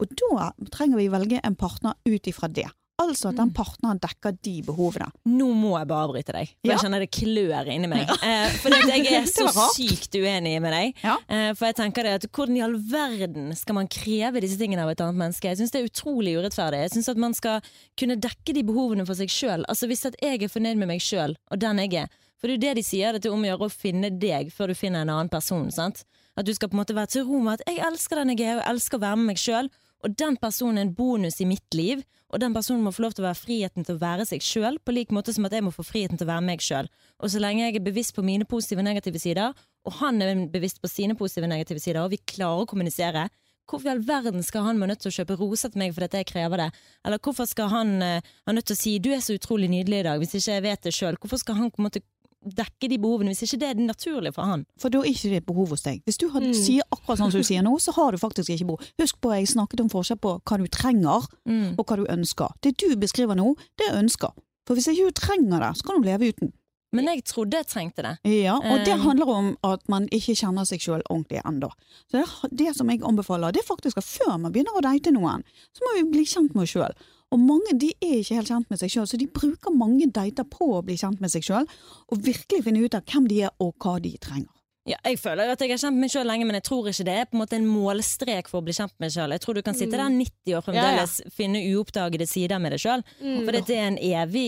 Og da trenger vi velge en partner ut ifra det. Altså at den partneren dekker de behovene. Nå må jeg bare avbryte deg, for Ja. jeg kjenner det klør inni meg. Ja. for jeg er så sykt uenig med deg. Ja. Eh, for jeg tenker det at Hvordan i all verden skal man kreve disse tingene av et annet menneske? Jeg syns det er utrolig urettferdig. Jeg syns at man skal kunne dekke de behovene for seg sjøl. Altså, hvis at jeg er fornøyd med meg sjøl, og den jeg er For det er jo det de sier, det er om å gjøre å finne deg før du finner en annen person. sant? At du skal på en måte være til ro med at 'jeg elsker den jeg er, og jeg elsker å være med meg sjøl', og den personen er en bonus i mitt liv. Og den personen må få lov til å være friheten til å være seg sjøl, på lik måte som at jeg må få friheten til å være meg sjøl. Og så lenge jeg er bevisst på mine positive og negative sider, og han er bevisst på sine positive og negative sider, og vi klarer å kommunisere, hvorfor i all verden skal han være nødt til å kjøpe roser til meg fordi jeg krever det? Eller hvorfor skal han uh, nødt til å si 'du er så utrolig nydelig i dag', hvis ikke jeg vet det sjøl? Hvorfor skal han på en måte dekke de behovene, hvis ikke det er naturlig for han? For da er ikke det et behov hos deg. Hvis du har, Mm. sier akkurat sånn som du sier nå, så har du faktisk ikke behov. Husk på jeg snakket om forskjell på hva du trenger Mm. og hva du ønsker. Det du beskriver nå, det er ønsker. For hvis ikke du trenger det, så kan du leve uten. Men jeg trodde jeg trengte det. Ja, og det Um. handler om at man ikke kjenner seg sjøl ordentlig ennå. Så det, det som jeg anbefaler, det er faktisk at før man begynner å date noen, så må vi bli kjent med oss sjøl. Og mange de er ikke helt kjent med seg sjøl, så de bruker mange dater på å bli kjent med seg sjøl, og virkelig finne ut av hvem de er og hva de trenger. Ja, jeg føler jo at jeg har kjent meg sjøl lenge, men jeg tror ikke det er på en måte en målstrek for å bli kjent med deg sjøl. Jeg tror du kan sitte der 90 år fremdeles, finne uoppdagede sider med deg sjøl. Mm. For det er en evig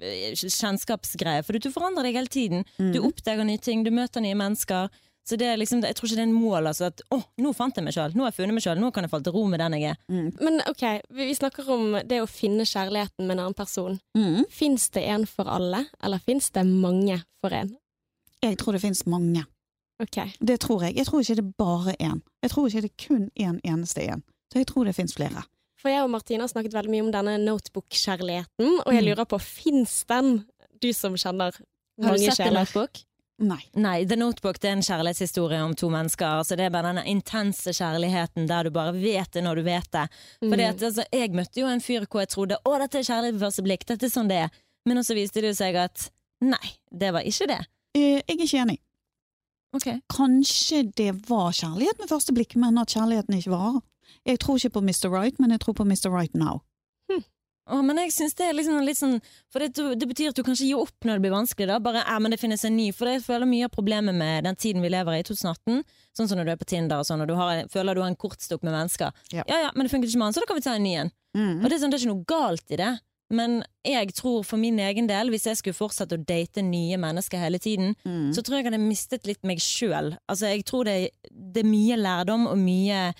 eh, kjennskapsgreie. For du forandrer deg hele tiden. Du Mhm. oppdager nye ting, du møter nye mennesker. Så det er liksom, jeg tror ikke det er en mål altså, at å, nå fant jeg meg sjøl, nå har jeg funnet meg sjøl, nå kan jeg falle til ro med den jeg er. Men ok, vi, vi snakker om det å finne kjærligheten med en annen person. Mm. Fins det en for alle, eller fins det mange for en? Jeg tror det finnes mange. Ok. Det tror jeg. Jeg tror ikke det er bare én. Jeg tror ikke det er kun én eneste én. Så jeg tror det finnes flere. For jeg og Martine har snakket veldig mye om denne notebook-kjærligheten, og jeg Mm. lurer på, fins den, du som kjenner Har du mange sett en notebook? Nei. Nei, The Notebook det er en kjærlighetshistorie om to mennesker. Altså, det er bare denne intense kjærligheten der du bare vet det når du vet det. Fordi Mm. at, altså, Jeg møtte jo en fyr hvor jeg trodde å, dette er kjærlighet ved første blikk, dette er sånn det er. Men også viste det seg at nei, det var ikke det. Eh, Jeg er ikke enig. Okay. Kanskje det var kjærlighet med første blikk, men at kjærligheten ikke varer. Jeg tror ikke på Mr. Right, men jeg tror på Mr. Right Now. Å, men jeg synes det er liksom litt sånn For det, det betyr at du kanskje gir opp når det blir vanskelig. da Bare, ja, men det finnes en ny For jeg føler mye av problemet med den tiden vi lever i, 2018, sånn som når du er på Tinder og sånn, og du har, føler du har en kortstokk med mennesker. Ja. ja, ja, men det funker ikke med han, så da kan vi ta en ny en. Mm. Og det er, sånn, det er ikke noe galt i det. Men jeg tror for min egen del, hvis jeg skulle fortsette å date nye mennesker hele tiden, Mm. så tror jeg jeg hadde mistet litt meg sjøl. Altså, jeg tror det, det er mye lærdom og mye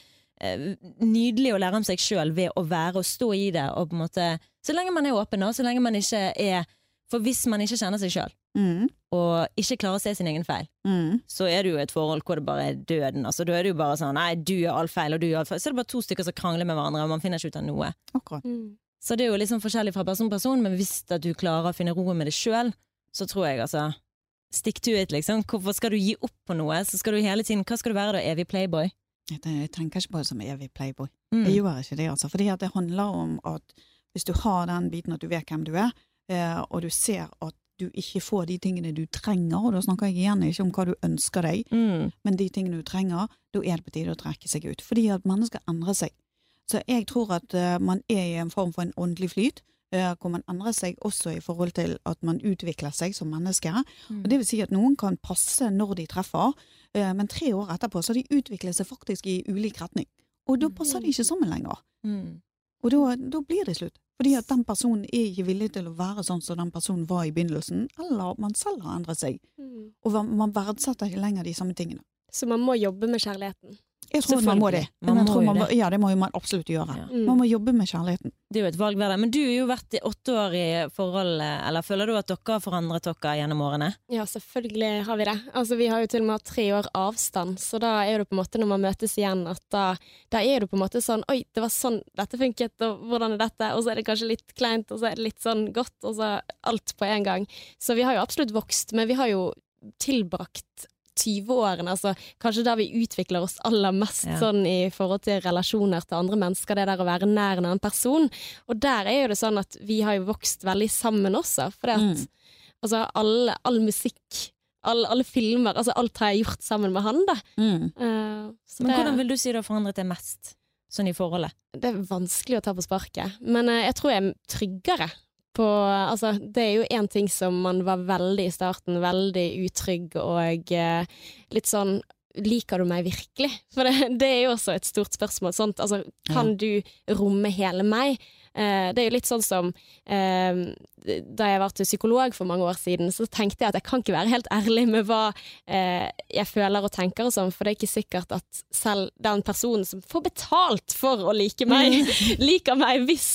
nydelig å lære om seg sjøl ved å være og stå i det. Og på en måte, så lenge man er åpen, da. Så lenge man ikke er For hvis man ikke kjenner seg sjøl, Mm. og ikke klarer å se sin egen feil, Mm. så er det jo et forhold hvor det bare er døden. Altså, da er det jo bare sånn Nei, du gjør all feil, og du gjør all feil. Så er det bare to stykker som krangler med hverandre, og man finner ikke ut av noe. Akkurat. Mm. Så det er jo liksom forskjellig fra person til person, men hvis at du klarer å finne roen med det sjøl, så tror jeg altså Stick to it, liksom. Hvorfor skal du gi opp på noe? Så skal du hele tiden Hva skal du være da? Evig playboy? Jeg, tenker ikke på det som evig playboy. Mm. Jeg gjør ikke det, altså. Fordi det handler om at hvis du har den biten at du vet hvem du er, eh, og du ser at du ikke får de tingene du trenger, og da snakker jeg igjen ikke om hva du ønsker deg, Mm. men de tingene du trenger, da er det på tide å trekke seg ut. Fordi at mennesker endrer seg. Så jeg tror at uh, man er i en form for en åndelig flyt, eh, hvor man endrer seg også i forhold til at man utvikler seg som menneske. Mm. Og det vil si at noen kan passe når de treffer, eh, men tre år etterpå så har de utviklet seg faktisk i ulik retning. Og da passer de ikke sammen lenger. Mm. Og da, da blir det slutt. Fordi at den personen er ikke villig til å være sånn som den personen var i begynnelsen, eller man selv har endret seg. Mm. Og man verdsetter ikke lenger de samme tingene. Så man må jobbe med kjærligheten. Jeg tror man må det. Man må man må, det. ja, det må man absolutt gjøre. Ja. Mm. Man må jobbe med kjærligheten. Det er jo et valg hver dag. Men du har jo vært i åtte år i forhold, eller føler du at dere har forandret dere gjennom årene? Ja, selvfølgelig har vi det. Altså, vi har jo til og med hatt tre år avstand, så da er det på en måte når man møtes igjen, at da, da er det på en måte sånn Oi, det var sånn dette funket, og hvordan er dette? Og så er det kanskje litt kleint, og så er det litt sånn godt, og så alt på en gang. Så vi har jo absolutt vokst, men vi har jo tilbrakt 20-årene, altså kanskje da vi utvikler oss aller mest Ja. sånn i forhold til relasjoner til andre mennesker, det der å være nær en annen person. Og der er jo det sånn at vi har jo vokst veldig sammen også, for at Mm. altså all, all musikk, all, alle filmer, altså alt har jeg gjort sammen med han, da. Mm. Uh, Men det, hvordan vil du si det har forandret deg mest? Sånn i forholdet? det er vanskelig å ta på sparket, men uh, jeg tror jeg er tryggere. På, altså, det er jo én ting som man var veldig i starten, veldig utrygg og eh, litt sånn Liker du meg virkelig? For det, det er jo også et stort spørsmål. Sånt. Altså, kan du romme hele meg? Eh, det er jo litt sånn som eh, Da jeg var til psykolog for mange år siden, så tenkte jeg at jeg kan ikke være helt ærlig med hva eh, jeg føler og tenker og sånn, for det er ikke sikkert at selv den personen som får betalt for å like meg, liker meg hvis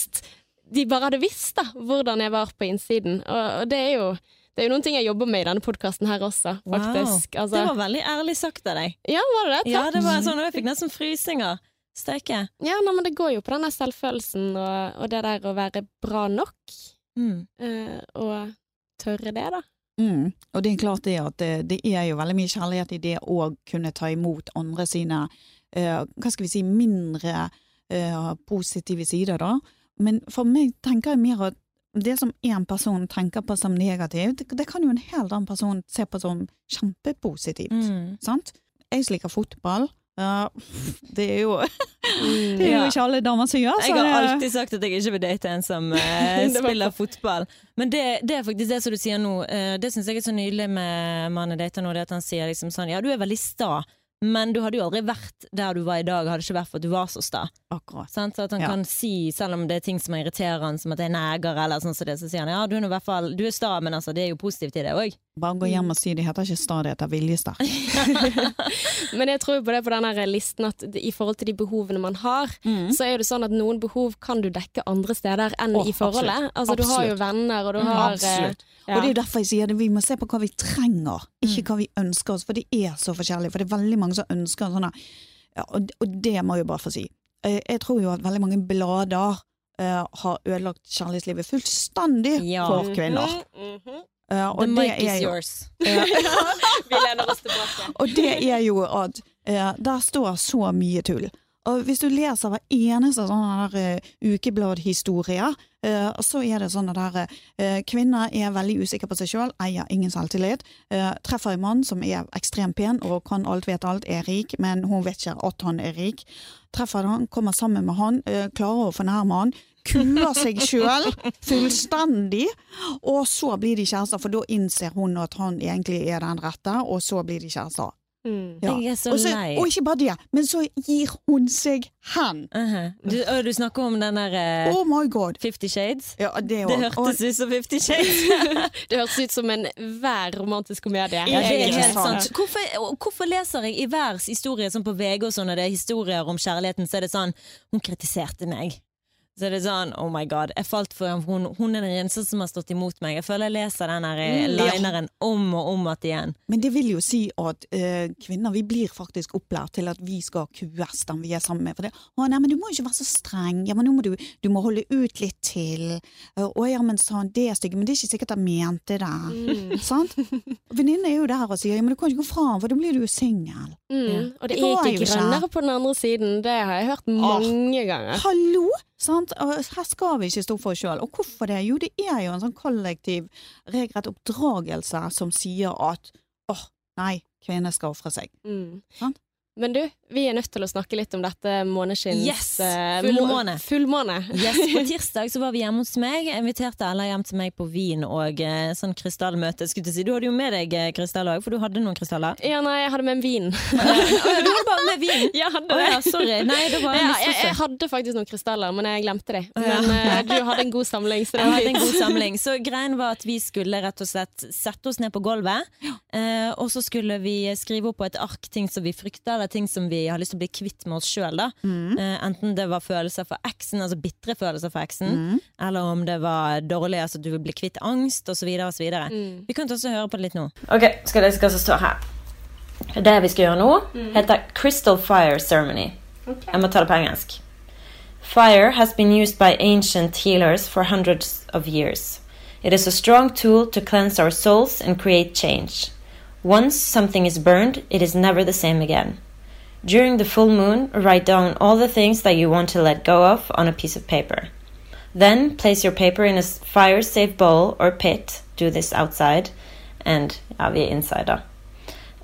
de bare hadde visst da, hvordan jeg var på innsiden. Og, og det er jo det er jo noen ting jeg jobber med i denne podkasten her også, faktisk. Altså, Det var veldig ærlig sagt av deg. ja, var det det? Ja, det var sånn, og Jeg fikk nesten frysninger. Steike. Ja, nei, men det går jo på denne selvfølelsen og, og det der å være bra nok. Mm. Uh, og tørre det, da. Mm. Og det er klart det at det, det er jo veldig mye kjærlighet i det å kunne ta imot andre sine uh, hva skal vi si, mindre uh, positive sider, da. Men for meg tenker jeg mer at det som én person tenker på som negativt, det, kan jo en helt annen person se på som kjempepositivt. Mm. Sant? Jeg liker fotball. Ja, det er jo Mm. Det er jo ikke alle damer som gjør, så Jeg har alltid sagt at jeg ikke vil date en som eh, spiller fotball. Men det, det er faktisk det som du sier nå. Eh, det syns jeg er så nydelig med mannen jeg dater nå, det at han sier liksom sånn Ja, du er veldig sta, men du hadde jo aldri vært der du var i dag, hadde ikke vært for at du var så sta. Akkurat. Sånn, Så at han Ja. kan si, selv om det er ting som irriterer han, som at jeg er neger, eller sånn som det, så sier han ja, du er i hvert fall Du er sta, men altså, det er jo positivt i det òg. Bare gå hjem og si det heter ikke sta, det heter viljesterk. Men jeg tror på det på den listen at i forhold til de behovene man har, så er det sånn at noen behov kan du dekke andre steder enn oh, i forholdet. absolutt. Altså, du har jo venner, og du Mm, har eh, absolutt. ja. Og det er jo derfor jeg sier det, vi må se på hva vi trenger, ikke Mm. hva vi ønsker oss, for det er så forskjellig. For det er veldig mange som ønsker sånne ja, og, det må jeg bare få si. Eh, Jeg tror jo at veldig mange blader eh, har ødelagt kjærlighetslivet fullstendig Ja. for kvinner. Mhm, mhm. Eh, og The det mic is jo- yours. Vi lener oss tilbake. Og det er jo at uh, der står så mye tull. Og hvis du leser hver eneste sånn eh, ukebladhistorie, uh, så er det sånn at eh, kvinner er veldig usikre på seg sjøl, eier ingen selvtillit, treffer en mann som er ekstremt pen og kan alt, vet alt, er rik, men hun vet ikke at han er rik. Treffer han, kommer sammen med han, klarer å fornærme han, kuer seg sjøl fullstendig, og så blir de kjærester, for da innser hun at han egentlig er den rette, og så blir de kjærester. Mm. Ja. Jeg er så Og, så, lei. og ikke bare det, men så gir hun seg hen. Uh-huh. du, og du snakker om den der uh, Oh my god. Fifty Shades? Ja, det, Det hørtes ut som Fifty Shades. Det hørtes ut som en hver romantisk komedie. Ja, det er helt sant. Hvorfor, hvorfor leser jeg i hver historie sånn på VG og sånn, når det er historier om kjærligheten, så er det sånn Hun kritiserte meg. Så er det sånn Oh my god, jeg falt for hun, hun er den eneste som har stått imot meg. Jeg føler jeg leser den eh, Mm, ja. lineren om og om igjen. Men det vil jo si at eh, kvinner vi blir faktisk opplært til at vi skal kues den vi er sammen med. For det, å, nei, men du må ikke være så streng. Ja, men nå må du, du må holde ut litt til. Eh, Å ja, men sa han det er stygge, men det er ikke sikkert jeg mente det. Mm. Sant? Venninnen er jo der og sier ja, men du kan ikke gå fra ham, for da blir du jo singel. Mm. Og det Det er ikke ikke. grønnere på den andre siden. Det har jeg hørt mange ganger. Hallo! Sant? Her skal vi ikke stå for oss sjøl. Og hvorfor det? Jo, det er jo en sånn kollektiv regelrett oppdragelse som sier at åh, nei, kvinner skal ofre seg. Mm. Men du, vi er nødt til å snakke litt om dette måneskinns... Yes! eh, Fullmåne. Full. Yes, På tirsdag så var vi hjemme hos meg. Jeg inviterte alle hjem til meg på vin og eh, sånn krystallmøte. Skulle du si. Du hadde jo med deg eh, krystall òg, for du hadde noen krystaller. Ja, nei, jeg hadde med en vin. Du hadde bare med vin? Jeg hadde det. ja, sorry. Nei, det var Ja, jeg, jeg hadde faktisk noen krystaller, men jeg glemte dem. Ja. Men du hadde en god samling, så det Jeg hadde en god samling. Så greien var at vi skulle rett og slett sette oss ned på gulvet. Og så skulle vi skrive opp på et ark ting som vi frykter, eller ting som vi har lyst til å bli kvitt med oss sjøl. Mm. Uh, enten det var følelser for eksen, altså bitre følelser for eksen, Mm. eller om det var dårlig, altså du vil bli kvitt angst, osv. osv. Mm. Vi kan også høre på det litt nå. Ok, skal jeg skal står her. Det vi skal gjøre nå, heter Crystal Fire Ceremony. Jeg må ta det på engelsk. Fire has been used by ancient healers for hundreds of years. It is a strong tool to cleanse our souls and create change. Once something is burned, it is never the same again. During the full moon, write down all the things that you want to let go of on a piece of paper. Then place your paper in a fire safe bowl or pit, do this outside, and ja, vi er inside.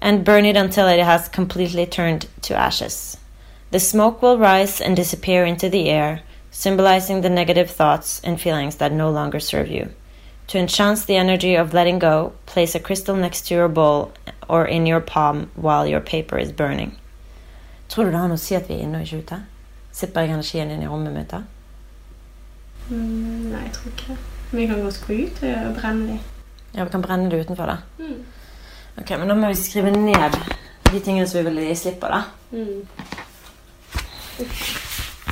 And burn it until it has completely turned to ashes. The smoke will rise and disappear into the air, symbolizing the negative thoughts and feelings that no longer serve you. To enchant the energy of letting go, place a crystal next to your bowl or in your palm while your paper is burning. Tror du det har noe å si at vi er inne og ikke ute? Sipper jeg energien inn i rommet mitt da? Mm, nei, jeg tror ikke det. Vi kan godt gå ut og brenne dem. Ja, vi kan brenne det utenfor da. Mm. Ok, men da må vi skrive ned de tingene som vi vil gi slipp på da. Mm.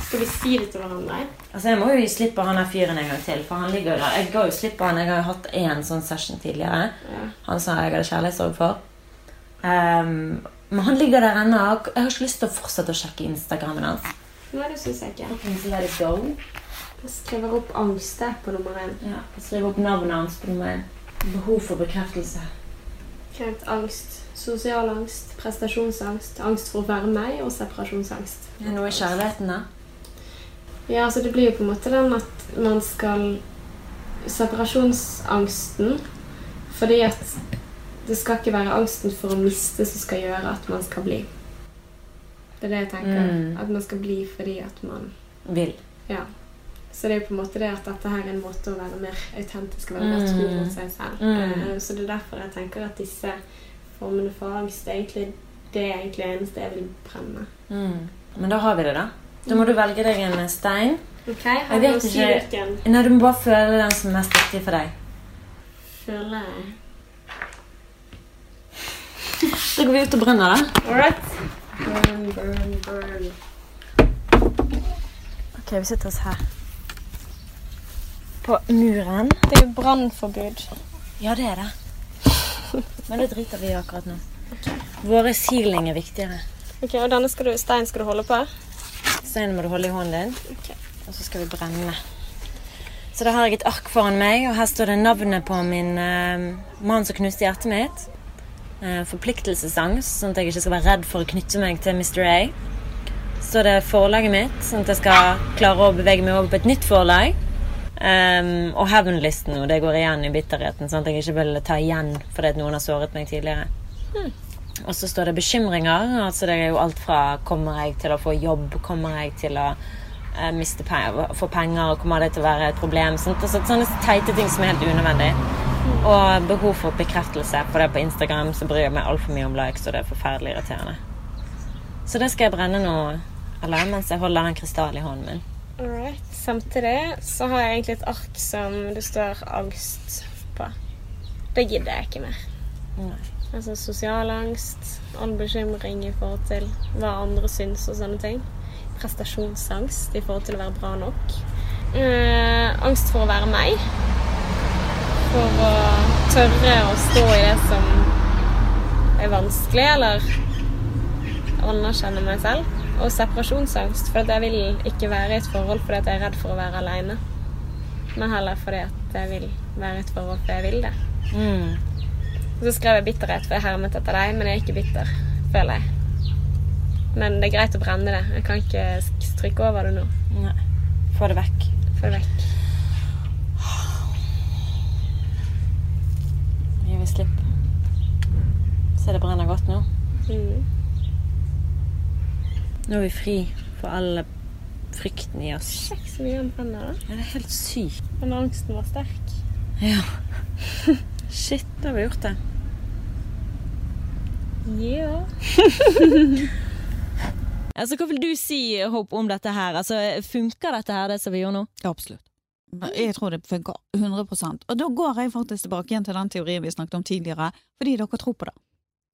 Skal vi si det til hverandre? Altså, jeg må jo gi slipp på han her fyren en gang til, for han ligger jo der. Jeg ga jo slipp på han, jeg har jo hatt en sånn session tidligere. Ja. Han sa jeg hadde kjærlighetssorg for. Ehm, men han ligger der ennå. Jeg har ikke lyst til å fortsette å sjekke Instagrammen hans. Nei, det syns jeg ikke. Så let it go. Jeg skriver opp angst på nummer én. Ja, jeg skriver opp navnet hans på nummer én. Behov for bekreftelse. Kjent angst. Sosial angst, prestasjonsangst, angst for å være meg og separasjonsangst. Er noe i kjærligheten da? Ja, altså det blir jo på en måte den at man skal Separasjonsangsten fordi at det skal ikke være angsten for å miste som skal gjøre at man skal bli. Det er det jeg tenker. Mm. At man skal bli fordi at man Vil. Ja. Så det er jo på en måte det at dette her er en måte å være mer autentisk og være mer tro mot seg selv. Mm. Eh, Så det er derfor jeg tenker at disse formene for angst egentlig det er egentlig det eneste jeg vil brenne. Mm. Men da har vi det da. Da må du velge deg en stein. Ok, Jeg vet ikke- Nei, du må bare føle den som er mest viktig for deg. Føler jeg Så går vi ut og brenner det. Alright. Burn, burn, burn. Ok, vi sitter oss her. På muren. Det er jo brannforbud. Ja, det er det. Men det driter vi i akkurat nå. Våre sealing er viktigere. Ok, og denne skal du, stein skal du holde på? Steinen må du holde i hånden din, Okay. og så skal vi brenne. Så da har jeg et ark foran meg, og her står det navnet på min uh, mann som knuste hjertet mitt. Eh, forpliktelsesangst, sånn at jeg ikke skal være redd for å knytte meg til Mr. A. Så det er forlaget mitt, sånn at jeg skal klare å bevege meg over på et nytt forlag. Um, og hevnlisten, og det går igjen i bitterheten, sånn at jeg ikke vil ta igjen fordi noen har såret meg tidligere. Og så står det bekymringer. altså Det er jo alt fra kommer jeg til å få jobb, kommer jeg til å eh, miste penger, få penger, kommer det til å være et problem? Sånt, altså, sånne teite ting som er helt unødvendig. Og behov for bekreftelse, for det på Instagram så bryr jeg meg altfor mye om likes, og det er forferdelig irriterende. Så det skal jeg brenne nå, eller mens jeg holder en krystall i hånden min. Alright. Samtidig så har jeg egentlig et ark som det står angst på. Det gidder jeg ikke mer. Nei. Altså sosial angst, all bekymring i forhold til hva andre syns og sånne ting. Prestasjonsangst i forhold til å være bra nok. Eh, angst for å være meg. For å tørre å stå i det som er vanskelig, eller anerkjenne meg selv. Og separasjonsangst, for at jeg vil ikke være i et forhold fordi at jeg er redd for å være aleine. Men heller fordi at jeg vil være i et forhold fordi jeg vil det. Mm. Så skrev jeg bitterhet, for jeg hermet etter deg, men jeg er ikke bitter, føler jeg. Men det er greit å brenne det. Jeg kan ikke trykke stryke over det nå. Nei. Få det vekk. Få det vekk. Gir vi slipp. Se, det brenner godt nå. Mm. Nå er vi fri for all frykten i oss. Sjekk så mye han brenner, da. Ja, det er helt sykt. Men angsten var sterk. Ja. Shit, da har vi gjort det. Ja. Altså, Hva vil du si, Hope, om dette her? Altså, Funker dette her, det som vi gjør nå? Ja, absolutt. Jeg tror det funker 100% Og da går jeg faktisk tilbake igjen til den teorien vi snakket om tidligere, fordi dere tror på det.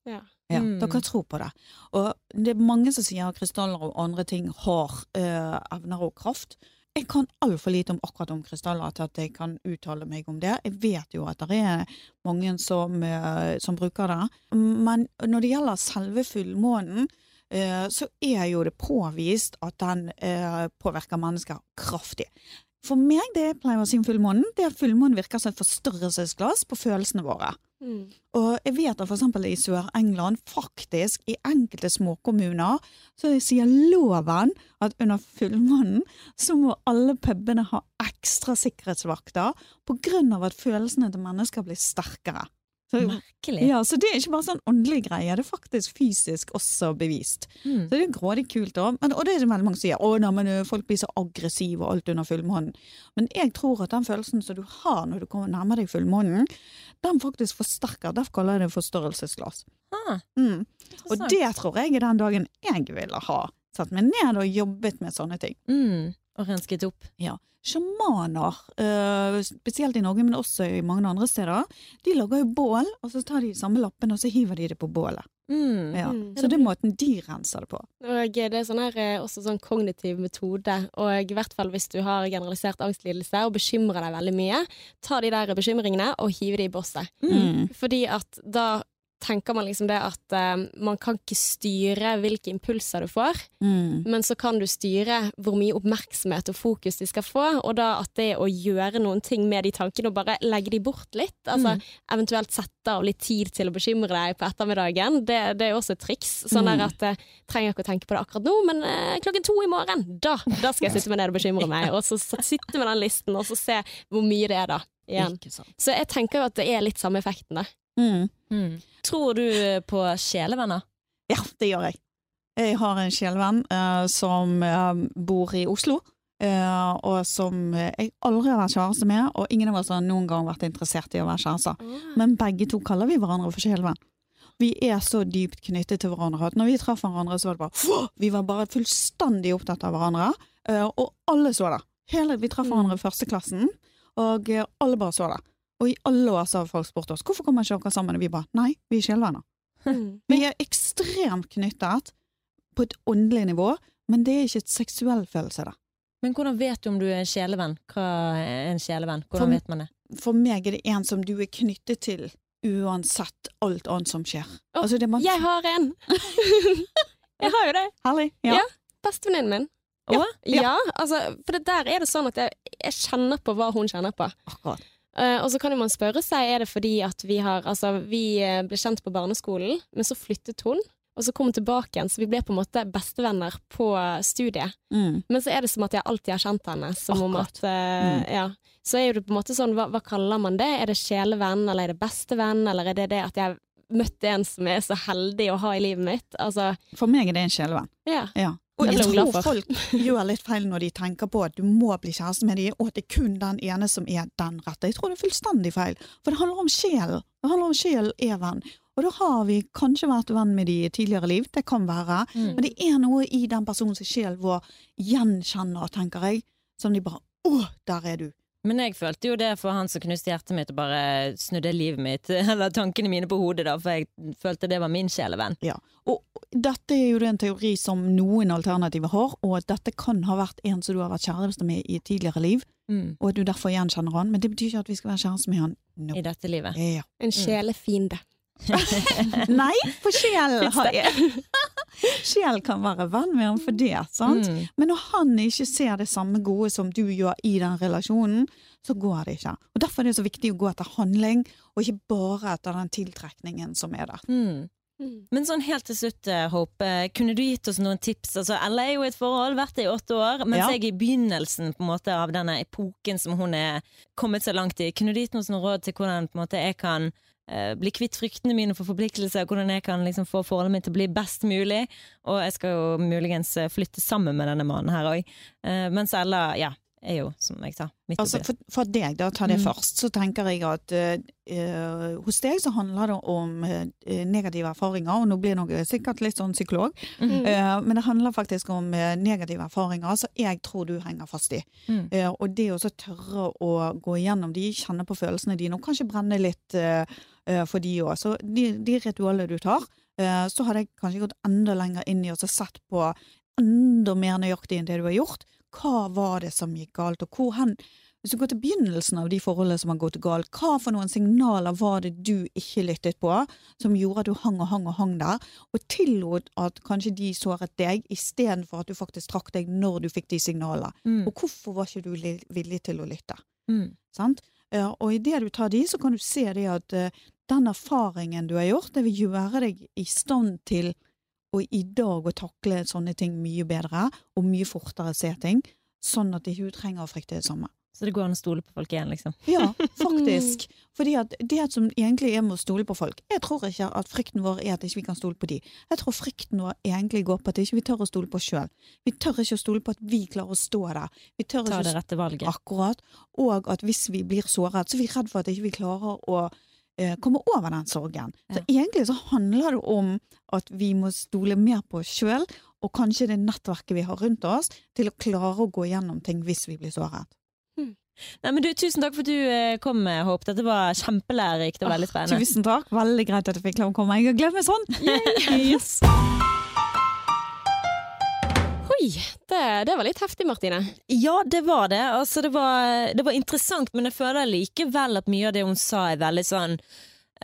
Ja. Ja, Mm. Dere tror på det. Og det er mange som sier at krystaller og andre ting har øh, evner og kraft. Jeg kan altfor lite om akkurat om krystaller til at jeg kan uttale meg om det. Jeg vet jo at det er mange som, øh, som bruker det. Men når det gjelder selve fullmånen, eh, så er jo det påvist at den eh, påvirker mennesker kraftig. For meg, det pleier å si om fullmånen, det at fullmånen virker som et forstørrelsesglass på følelsene våre. Mm. Og jeg vet at eksempel i Sør-England, faktisk i enkelte småkommuner, så sier loven at under fullmånen så må alle pubene ha ekstra sikkerhetsvakter på grunn av at følelsene til mennesker blir sterkere. Så, Merkelig. ja, så det er ikke bare sånn åndelig greie, det er faktisk fysisk også bevist. Mm. Så det er grådig kult òg. Og det er det veldig mange som sier. Å, nei, men folk blir så aggressive og alt under fullmånen. Men jeg tror at den følelsen som du har når du kommer nærmer deg fullmånen, den faktisk forsterker. Derfor kaller jeg det forstørrelsesglass. Ah, Mm. Og det tror jeg er den dagen jeg ville ha satt meg ned og jobbet med sånne ting. mm. Og rensket opp. Ja. Sjamaner, øh, spesielt i Norge, men også i mange andre steder, de lager jo bål, og så tar de de samme lappene og så hiver de det på bålet. Mm. Ja. Mm. Så det er måten de renser det på. Og det er sånn her, eh, også sånn kognitiv metode, og i hvert fall hvis du har generalisert angstlidelse og bekymrer deg veldig mye, ta de der bekymringene og hive de i bosset. Mm. Fordi at da tenker man liksom det at uh, man kan ikke styre hvilke impulser du får, Mm. men så kan du styre hvor mye oppmerksomhet og fokus de skal få, og da at det å gjøre noen ting med de tankene og bare legge de bort litt, altså eventuelt sette av litt tid til å bekymre deg på ettermiddagen, det, det er også et triks. Sånn Mm. at jeg trenger ikke å tenke på det akkurat nå, men uh, klokken to i morgen, da, da skal jeg sitte meg ned og bekymre meg, og så sitte med den listen, og så se hvor mye det er da, igjen. Så jeg tenker jo at det er litt samme effekten da. Mm. Mm. Tror du på sjelevenner? Ja, det gjør jeg. Jeg har en sjelevenn uh, som uh, bor i Oslo, uh, og som jeg aldri har vært kjæreste med, og ingen av oss har noen gang vært interessert i å være kjærester. Men begge to kaller vi hverandre for sjelevenn. Vi er så dypt knyttet til hverandre at når vi traff hverandre, så var det bare «Åh!» Vi var bare fullstendig opptatt av hverandre, og alle så det. Hele, vi traff Mm. hverandre i første klassen, og alle bare så det. Og i alle år så har folk spurt oss hvorfor kommer ikke dere sammen, og vi bare nei, vi er sjelevenner. Mm. Vi er ekstremt knyttet på et åndelig nivå, men det er ikke et seksuell følelse, da. Men hvordan vet du om du er en sjelevenn? Hva er en sjelevenn? Hvordan For- vet man det? For meg er det en som du er knyttet til uansett alt annet som skjer. Oh, altså det man... Jeg har en! jeg har jo det. Herlig. Ja. Ja. Bestevenninnen min. Ja, Ja, altså, for det der er det sånn at jeg, jeg kjenner på hva hun kjenner på. Akkurat. Eh, og så kan jo man spørre seg, er det fordi at vi har Altså, vi eh, ble kjent på barneskolen, men så flyttet hun. Og så kom hun tilbake igjen, så vi ble på en måte bestevenner på studiet. Mm. Men så er det som at jeg alltid har kjent henne. Som om at, eh, Mm. ja. Så er det på en måte sånn, hva, hva kaller man det? Er det sjelevenn, eller er det bestevenn, eller er det det at jeg møtte en som er så heldig å ha i livet mitt? Altså, For meg er det en sjelevenn. ja. Ja. Og jeg tror folk gjør litt feil når de tenker på at du må bli kjæreste med dem, og at det er kun den ene som er den rette. Jeg tror det er fullstendig feil. For det handler om sjelen. Det handler om sjel er venn. Og da har vi kanskje vært venn med de i tidligere liv, det kan være. Mm. Men det er noe i den personens sjel vår gjenkjenner, tenker jeg, som de bare Å, der er du. Men jeg følte jo det for han som knuste hjertet mitt og bare snudde livet mitt, eller tankene mine på hodet, da, for jeg følte det var min sjelevenn. Ja. Og dette er jo en teori som noen alternativer har, og at dette kan ha vært en som du har vært kjæreste med i et tidligere liv, Mm. og at du derfor gjenkjenner han. Men det betyr ikke at vi skal være kjæreste med han nå. I dette livet. Ja. En sjelefiende. Nei, for sjel har jeg. Sjel kan være venn med ham for det, sant? Mm. Men når han ikke ser det samme gode som du gjør i den relasjonen, så går det ikke. Og Derfor er det så viktig å gå etter handling, og ikke bare etter den tiltrekningen som er der. Mm. Men sånn helt til slutt, eh, Hope, eh, kunne du gitt oss noen tips? Altså, Elle er jo i et forhold, vært det i åtte år, mens Ja. jeg er i begynnelsen på en måte, av denne epoken som hun er kommet så langt i. Kunne du gitt oss noen råd til hvordan på en måte, jeg kan bli kvitt fryktene mine for forpliktelser, hvordan jeg kan liksom, få forholdet mitt til å bli best mulig? Og jeg skal jo muligens eh, flytte sammen med denne mannen her òg. mens Ella, ja, er jo, som jeg sa, midt Altså oppi det. for, for deg, da, ta det Mm. først, så tenker jeg at eh, eh, hos deg så handler det om uh, negative erfaringer, og nå blir jeg sikkert litt sånn psykolog, Mm. uh, men det handler faktisk om eh, negative erfaringer som jeg tror du henger fast i. Mm. Eh, og det å så tørre å gå igjennom de, kjenne på følelsene dine, og kanskje brenne litt eh, eh, for de òg. Så de, de ritualene du tar, eh, så hadde jeg kanskje gått enda lenger inn i og så sett på enda mer nøyaktig enn det du har gjort. Hva var det som gikk galt, og hvor hen Hvis du går til begynnelsen av de forholdene som har gått galt, hva for noen signaler var det du ikke lyttet på, som gjorde at du hang og hang og hang der, og tillot at kanskje de såret deg, istedenfor at du faktisk trakk deg når du fikk de signalene? Mm. Og hvorfor var ikke du villig til å lytte? Mm. Sant? Eh, Og idet du tar de, så kan du se det at eh, den erfaringen du har gjort, det vil gjøre deg i stand til å i dag å takle sånne ting mye bedre, og mye fortere se ting, sånn at ikke du trenger å frykte det samme. Så det går an å stole på folk igjen, liksom. Ja, faktisk. Fordi at det som egentlig er med å stole på folk Jeg tror ikke at frykten vår er at ikke vi kan stole på de. Jeg tror frykten vår egentlig går på at ikke vi tør å stole på oss sjøl. Vi tør ikke å stole på at vi klarer å stå der. Vi tør Ta ikke det rette valget. Akkurat. Og at hvis vi blir såret, så er vi redd for at ikke vi klarer å eh, komme over den sorgen. Så egentlig så handler det om at vi må stole mer på oss sjøl, og kanskje det nettverket vi har rundt oss, til å klare å gå gjennom ting hvis vi blir såret. Nei, men du, Tusen takk for at du eh, kom, Håp. Dette var kjempelærerikt og veldig spennende. Tusen takk. Veldig greit at jeg fikk lov å komme. Jeg har gledet meg sånn. Yes. Det, det var litt heftig, Martine. Ja, det var det. Altså, det, var, det var interessant, men jeg føler likevel at mye av det hun sa er veldig sånn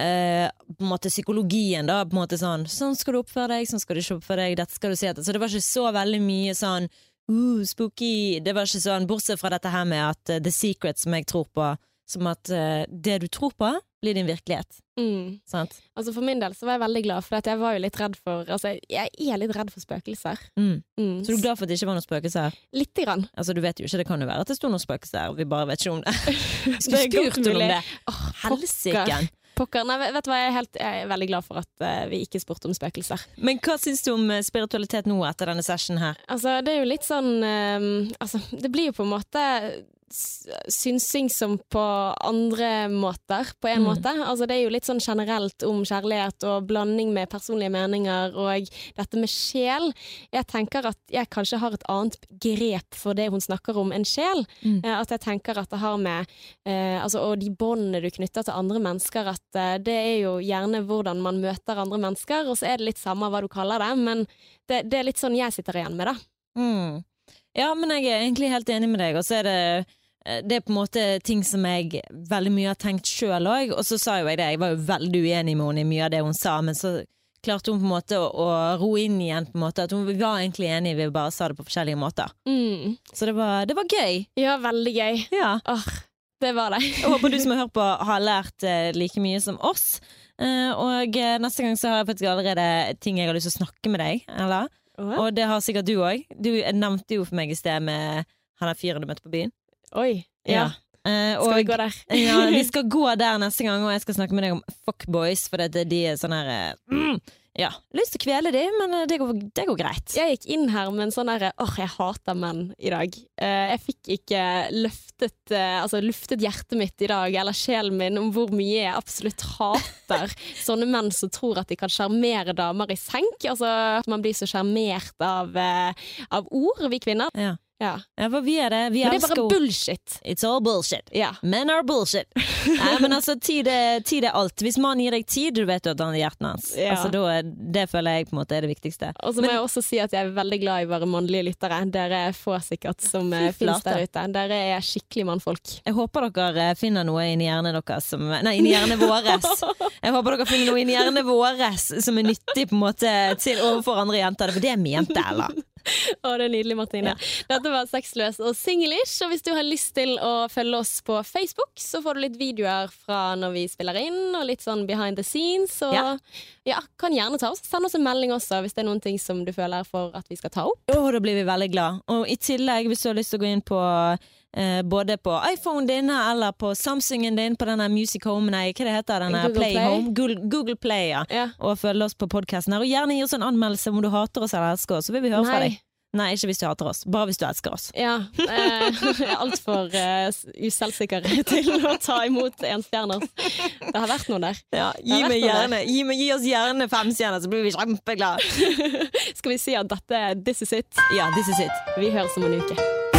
eh, på en måte psykologien, da. På en måte sånn Sånn skal du oppføre deg, sånn skal du ikke oppføre deg, dette skal du si etter. Så det var ikke så veldig mye sånn uh, spooky. Det var ikke sånn, bortsett fra dette her med at uh, the secret som jeg tror på, som at uh, det du tror på, blir din virkelighet. Mm. Sant? Altså For min del så var jeg veldig glad, for at jeg var jo litt redd for Altså, jeg er litt redd for spøkelser. Mm. Mm. Så du er glad for at det ikke var noen spøkelser? Lite grann. Altså, du vet jo ikke, Det kan jo være at det sto noen spøkelser vi bare vet ikke om det. Skulle spurt om det. Oh, Helsike! Pokker. Nei, vet du hva, jeg er, helt, jeg er veldig glad for at uh, vi ikke spurte om spøkelser. Men hva syns du om eh, spiritualitet nå etter denne session her? Altså, det er jo litt sånn um, Altså, det blir jo på en måte synsing som på andre måter, på en Mm. måte. Altså, det er jo litt sånn generelt om kjærlighet og blanding med personlige meninger og dette med sjel. Jeg tenker at jeg kanskje har et annet grep for det hun snakker om, enn sjel. Mm. Eh, At jeg tenker at det har med eh, altså, Og de båndene du knytter til andre mennesker, at eh, det er jo gjerne hvordan man møter andre mennesker, og så er det litt samme hva du kaller det, men det, det er litt sånn jeg sitter igjen med, da. Mm. Ja, men jeg er egentlig helt enig med deg, og så er det det er på en måte ting som jeg veldig mye har tenkt sjøl òg, og så sa jo jeg det, jeg var jo veldig uenig med henne i mye av det hun sa, men så klarte hun på en måte å, å roe inn igjen. på en måte At hun var egentlig enig, vi bare sa det på forskjellige måter. Mm. Så det var, det var gøy. Ja, veldig gøy. Ja. Åh, det var det. Jeg håper du som har hørt på, har lært eh, like mye som oss. Eh, og eh, neste gang så har jeg faktisk allerede ting jeg har lyst til å snakke med deg. Eller? Og det har sikkert du òg. Du nevnte jo for meg i sted med han der fyren du møtte på byen. Oi. Ja. Eh, Skal vi gå der? ja, vi skal gå der neste gang, og jeg skal snakke med deg om fuckboys, for det, de er sånn her eh, mm, Ja, lyst til å kvele de, men eh, det går, det går greit. Jeg gikk inn her med en sånn derre åh, jeg hater menn i dag. Uh, jeg fikk ikke løftet uh, Altså luftet hjertet mitt i dag, eller sjelen min, om hvor mye jeg absolutt hater sånne menn som tror at de kan sjarmere damer i senk. Altså man blir så sjarmert av, av ord, vi kvinner. Ja. Ja. Ja, for vi er det. Vi Men det er bare bullshit. It's all bullshit. Ja. Men are bullshit. Nei, men altså, tid er, tid er alt. Hvis mannen gir deg tid, du vet jo at han er hjertet hans. Ja. Altså, da det føler jeg på en måte er det viktigste. Og så må jeg også si at jeg er veldig glad i våre mannlige lyttere. Dere er få sikkert som eh, finnes der ute. Dere er skikkelig mannfolk. Jeg håper dere eh, finner noe inni hjernen deres som Nei, inni hjernen våres. Jeg håper dere finner noe inni hjernen våres som er nyttig på en måte til overfor andre jenter. For det er mente, eller? Å, det er nydelig, Martine. Dette var Sexløs og singlish. Og hvis du har lyst til å følge oss på Facebook, så får du litt videoer fra når vi spiller inn, og litt sånn behind the scenes. Og ja, Ja. kan gjerne ta oss. Send oss en melding også hvis det er noen ting som du føler for at vi skal ta opp. Å, da blir vi veldig glad. Og i tillegg, hvis du har lyst til å gå inn på eh, både på iPhone din eller på Samsungen din, på denne Music Home, nei, hva det heter denne Google Play, Play. Home? Google, Google Play, ja. Ja. Og følg oss på podkasten her. Og gjerne gi oss en anmeldelse om du hater oss eller elsker oss, så vil vi høre fra deg. Nei, ikke hvis du hater oss. Bare hvis du elsker oss. Ja. Eh, altfor eh, uselvsikker til å ta imot enstjerner. Det har vært noe der. Ja, gi, meg gjerne, gi, meg, gi oss gjerne fem stjerner, så blir vi kjempeglade. Skal vi si at dette this is it? Ja, this is it. Vi høres om en uke.